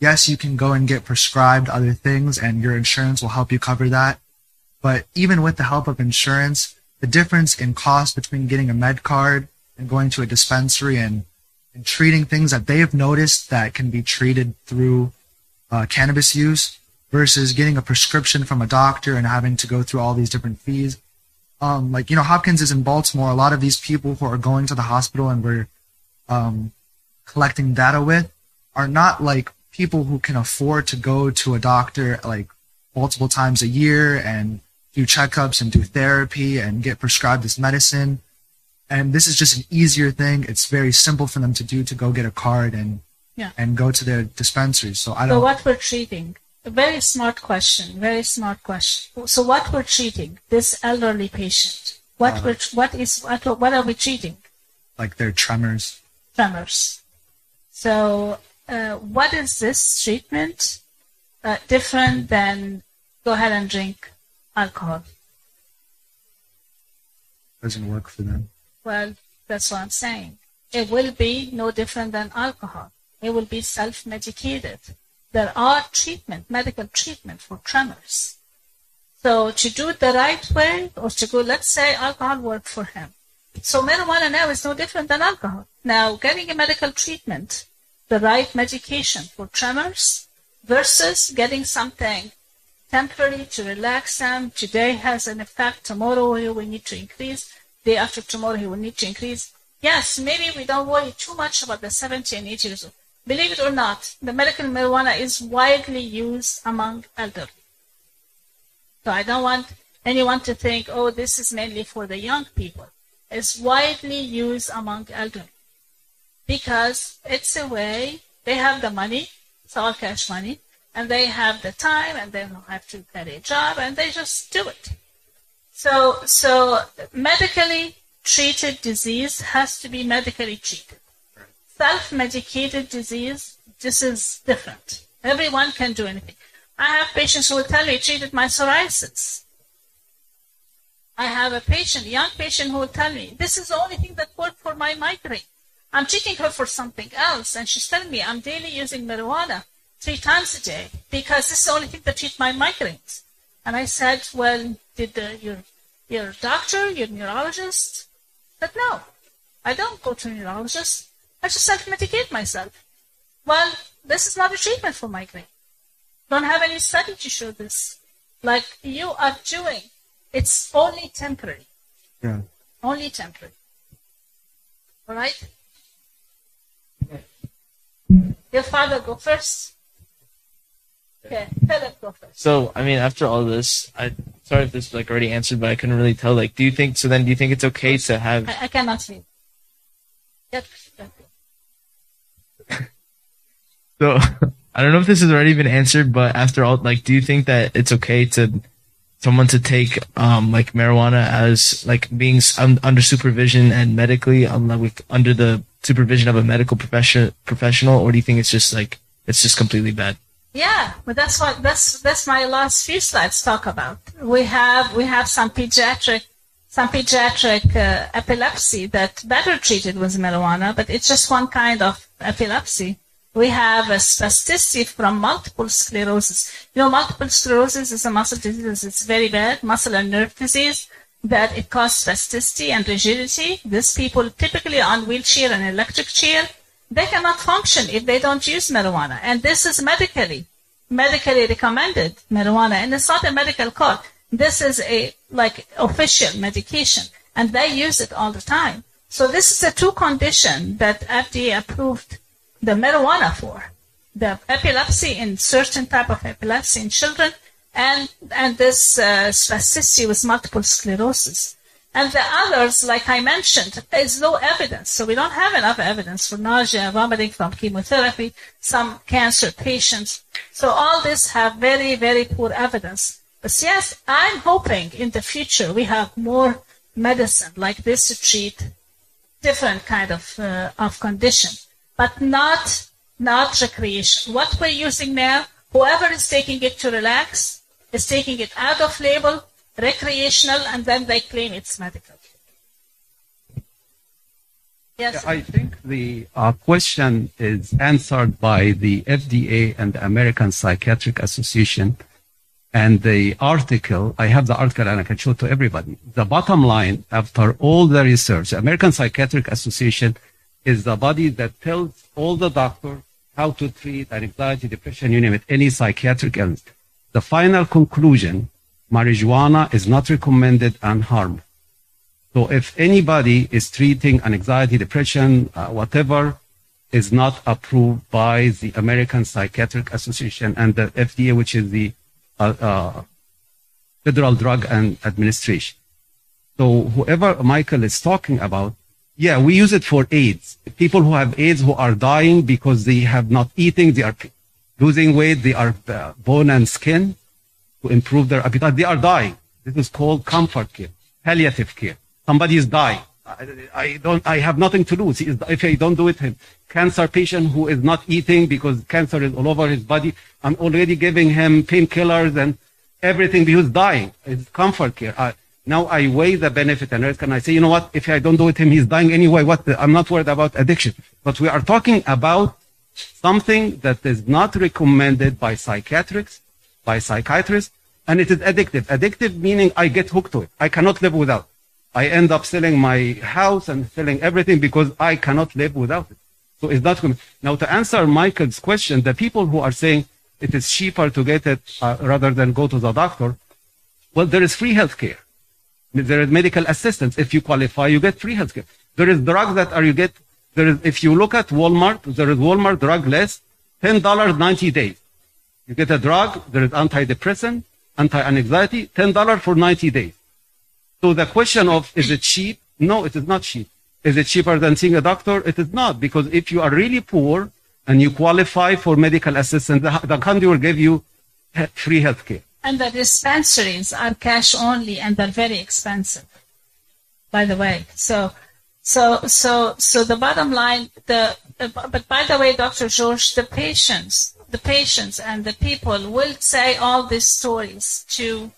yes, you can go and get prescribed other things and your insurance will help you cover that. But even with the help of insurance, the difference in cost between getting a med card and going to a dispensary and, and treating things that they've noticed that can be treated through uh, cannabis use versus getting a prescription from a doctor and having to go through all these different fees. Um, like, you know, Hopkins is in Baltimore. A lot of these people who are going to the hospital and we're um, collecting data with are not like people who can afford to go to a doctor like multiple times a year and do checkups and do therapy and get prescribed this medicine. And this is just an easier thing. It's very simple for them to do to go get a card and Yeah. and go to their dispensary. So I don't. So what we're treating? A very smart question. Very smart question. So what we're treating? This elderly patient. What Uh, we're, what is what, what are we treating? like their tremors. Tremors. So uh, what is this treatment uh, different than go ahead and drink alcohol? Doesn't work for them. Well, that's what I'm saying. It will be no different than alcohol. It will be self-medicated. There are treatment, medical treatment for tremors. So to do it the right way, or to go, let's say alcohol worked for him. So marijuana now is no different than alcohol. Now, getting a medical treatment, the right medication for tremors versus getting something temporary to relax them. Today has an effect. Tomorrow he will need to increase. Day after tomorrow he will need to increase. Yes, maybe we don't worry too much about the 70 and 80 years old. Believe it or not, the medical marijuana is widely used among elderly. So I don't want anyone to think, oh, this is mainly for the young people. It's widely used among elderly because it's a way they have the money, it's all cash money, and they have the time and they don't have to get a job and they just do it. So, so medically treated disease has to be medically treated. Self-medicated disease, this is different. Everyone can do anything. I have patients who will tell me treated my psoriasis. I have a patient, a young patient who will tell me this is the only thing that worked for my migraine. I'm treating her for something else, and she's telling me I'm daily using marijuana three times a day because this is the only thing that treats my migraines. And I said, well, did the, your your doctor, your neurologist? Said no, I don't go to a neurologist. I just self-medicate myself. Well, this is not a treatment for migraine. Don't have any study to show this. Like you are doing, it's only temporary. Yeah. Only temporary. All right? Your father go first. Okay, Philip go first. So, I mean, after all this, I sorry if this is like already answered, but I couldn't really tell. Like, do you think so? Then, do you think it's okay to have? I, I cannot see. Yep. [laughs] So, I don't know if this has already been answered, but after all, like, do you think that it's okay to someone to take um like marijuana as like being un- under supervision and medically um, like under the supervision of a medical profession professional, or do you think it's just like it's just completely bad? Yeah, but that's what that's that's my last few slides talk about. We have we have some pediatric some pediatric uh, epilepsy that better treated with marijuana, but it's just one kind of epilepsy. We have a spasticity from multiple sclerosis. You know, multiple sclerosis is a muscle disease. It's very bad, muscle and nerve disease, that it causes spasticity and rigidity. These people typically on wheelchair and electric chair, they cannot function if they don't use marijuana. And this is medically. medically recommended marijuana, and it's not a medical card. This is a like official medication, and they use it all the time. So this is a two condition that FDA approved the marijuana for: the epilepsy in certain type of epilepsy in children, and and this uh, spasticity with multiple sclerosis. And the others, like I mentioned, there's no evidence. So we don't have enough evidence for nausea and vomiting from chemotherapy, some cancer patients. So all this have very, very poor evidence. But yes, I'm hoping in the future we have more medicine like this to treat different kind of, uh, of condition, but not, not recreation. What we're using now, whoever is taking it to relax is taking it out of label recreational, and then they claim it's medical. Yes. I think the uh, question is answered by the FDA and the American Psychiatric Association. And the article, I have the article and I can show it to everybody. The bottom line, after all the research, the American Psychiatric Association is the body that tells all the doctors how to treat anxiety, depression, you name it, any psychiatric illness. The final conclusion marijuana is not recommended and harmful. So if anybody is treating an anxiety, depression, uh, whatever, is not approved by the American Psychiatric Association and the FDA, which is the uh, uh, Federal Drug and Administration. So whoever Michael is talking about, yeah, we use it for AIDS. People who have AIDS who are dying because they have not eating, they are losing weight, they are uh, bone and skin to improve their appetite. They are dying. This is called comfort care, palliative care. Somebody is dying. I, I don't. I have nothing to lose. If I don't do it, him cancer patient who is not eating because cancer is all over his body. I'm already giving him painkillers and everything because he's dying. It's comfort care. I, now I weigh the benefit and risk, and I say, you know what? If I don't do it, him he's dying anyway. What? I'm not worried about addiction. But we are talking about something that is not recommended by psychiatrists, by psychiatrists, and it is addictive. Addictive meaning I get hooked to it. I cannot live without. I end up selling my house and selling everything because I cannot live without it. So it's not going Now to answer Michael's question, the people who are saying it is cheaper to get it uh, rather than go to the doctor, well, there is free healthcare. There is medical assistance. If you qualify, you get free healthcare. There is drugs that are you get. There is if you look at Walmart, there is Walmart drug list, ten dollars ninety days. You get a drug. There is antidepressant, anti-anxiety, ten dollars for ninety days. So the question of is it cheap? No, it is not cheap. Is it cheaper than seeing a doctor? It is not because if you are really poor and you qualify for medical assistance, the, the country will give you free health care. And the dispensaries are cash only and they're very expensive, by the way. So, so, so, so the bottom line, the, but by the way, Dr. George, the patients, the patients and the people will say all these stories to,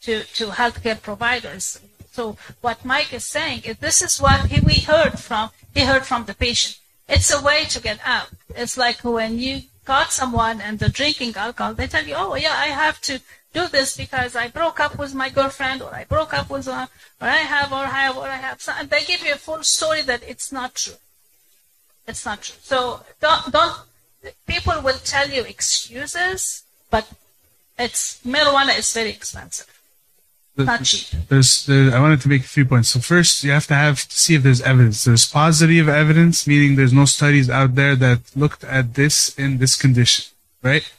to, to healthcare providers. So what Mike is saying is this is what he, we heard from, he heard from the patient. It's a way to get out. It's like when you got someone and they're drinking alcohol, they tell you, oh yeah, I have to do this because I broke up with my girlfriend or I broke up with one, or I have, or I have, or I have. And they give you a full story that it's not true. It's not true. So don't, don't, people will tell you excuses, but it's, marijuana is very expensive. Not cheap. There's, there, I wanted to make a few points. So first, you have to have to see if there's evidence. There's positive evidence, meaning there's no studies out there that looked at this in this condition, right?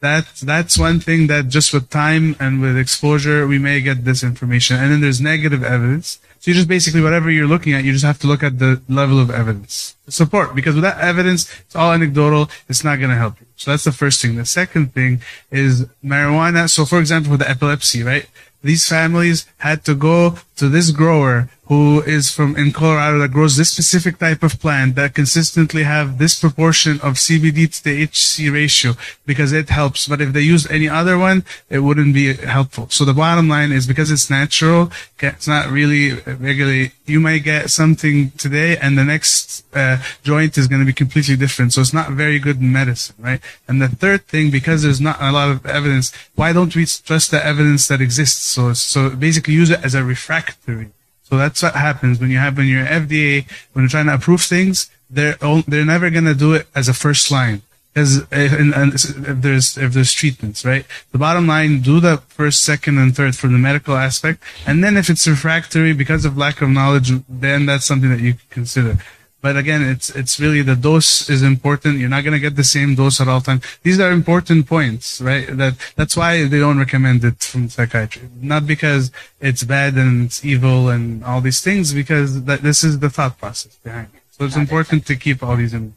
That that's one thing that just with time and with exposure, we may get this information. And then there's negative evidence. So you just basically whatever you're looking at, you just have to look at the level of evidence support because without evidence, it's all anecdotal. It's not going to help you. So that's the first thing. The second thing is marijuana. So for example, with the epilepsy, right? these families had to go to this grower who is from in Colorado that grows this specific type of plant that consistently have this proportion of CBD to THC ratio because it helps. But if they used any other one, it wouldn't be helpful. So the bottom line is because it's natural, it's not really regularly. You might get something today and the next uh, joint is going to be completely different. So it's not very good medicine, right? And the third thing, because there's not a lot of evidence, why don't we trust the evidence that exists? So, so basically use it as a refractory. So that's what happens when you have when you're FDA when you're trying to approve things. They're they're never gonna do it as a first line. Because if, if there's if there's treatments, right? The bottom line: do the first, second, and third for the medical aspect, and then if it's refractory because of lack of knowledge, then that's something that you consider. But again, it's it's really the dose is important. You're not gonna get the same dose at all times. These are important points, right? That that's why they don't recommend it from psychiatry. Not because it's bad and it's evil and all these things, because that this is the thought process behind it. So it's important to keep all these in.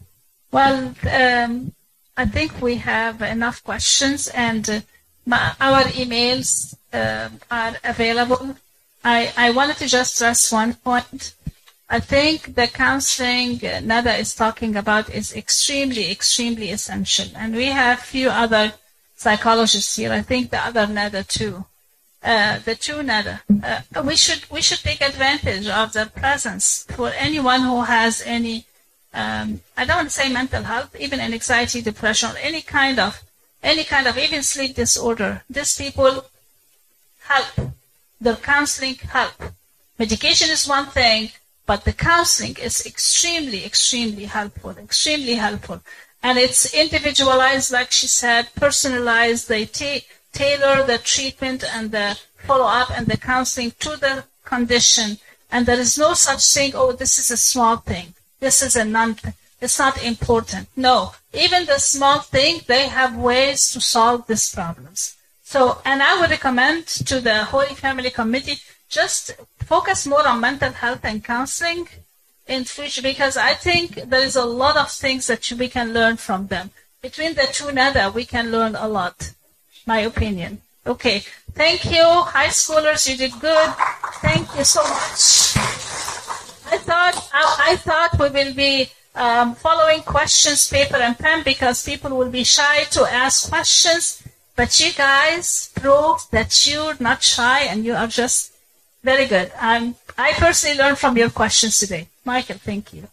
Well, um, I think we have enough questions, and uh, my, our emails uh, are available. I, I wanted to just stress one point. I think the counseling Nada is talking about is extremely, extremely essential. And we have few other psychologists here. I think the other Nada too. Uh, the two Nada. Uh, we should we should take advantage of their presence for anyone who has any. Um, I don't want to say mental health, even an anxiety, depression, or any kind of any kind of even sleep disorder. These people help. Their counseling help. Medication is one thing but the counseling is extremely, extremely helpful, extremely helpful. And it's individualized, like she said, personalized. They ta- tailor the treatment and the follow up and the counseling to the condition. And there is no such thing, oh, this is a small thing. This is a non It's not important. No. Even the small thing, they have ways to solve these problems. So, and I would recommend to the Holy Family Committee just focus more on mental health and counseling in future because I think there is a lot of things that we can learn from them. Between the two Nada, we can learn a lot, my opinion. Okay, thank you, high schoolers. You did good. Thank you so much. I thought I, I thought we will be um, following questions, paper and pen, because people will be shy to ask questions. But you guys proved that you're not shy and you are just very good. Um, I personally learned from your questions today. Michael, thank you.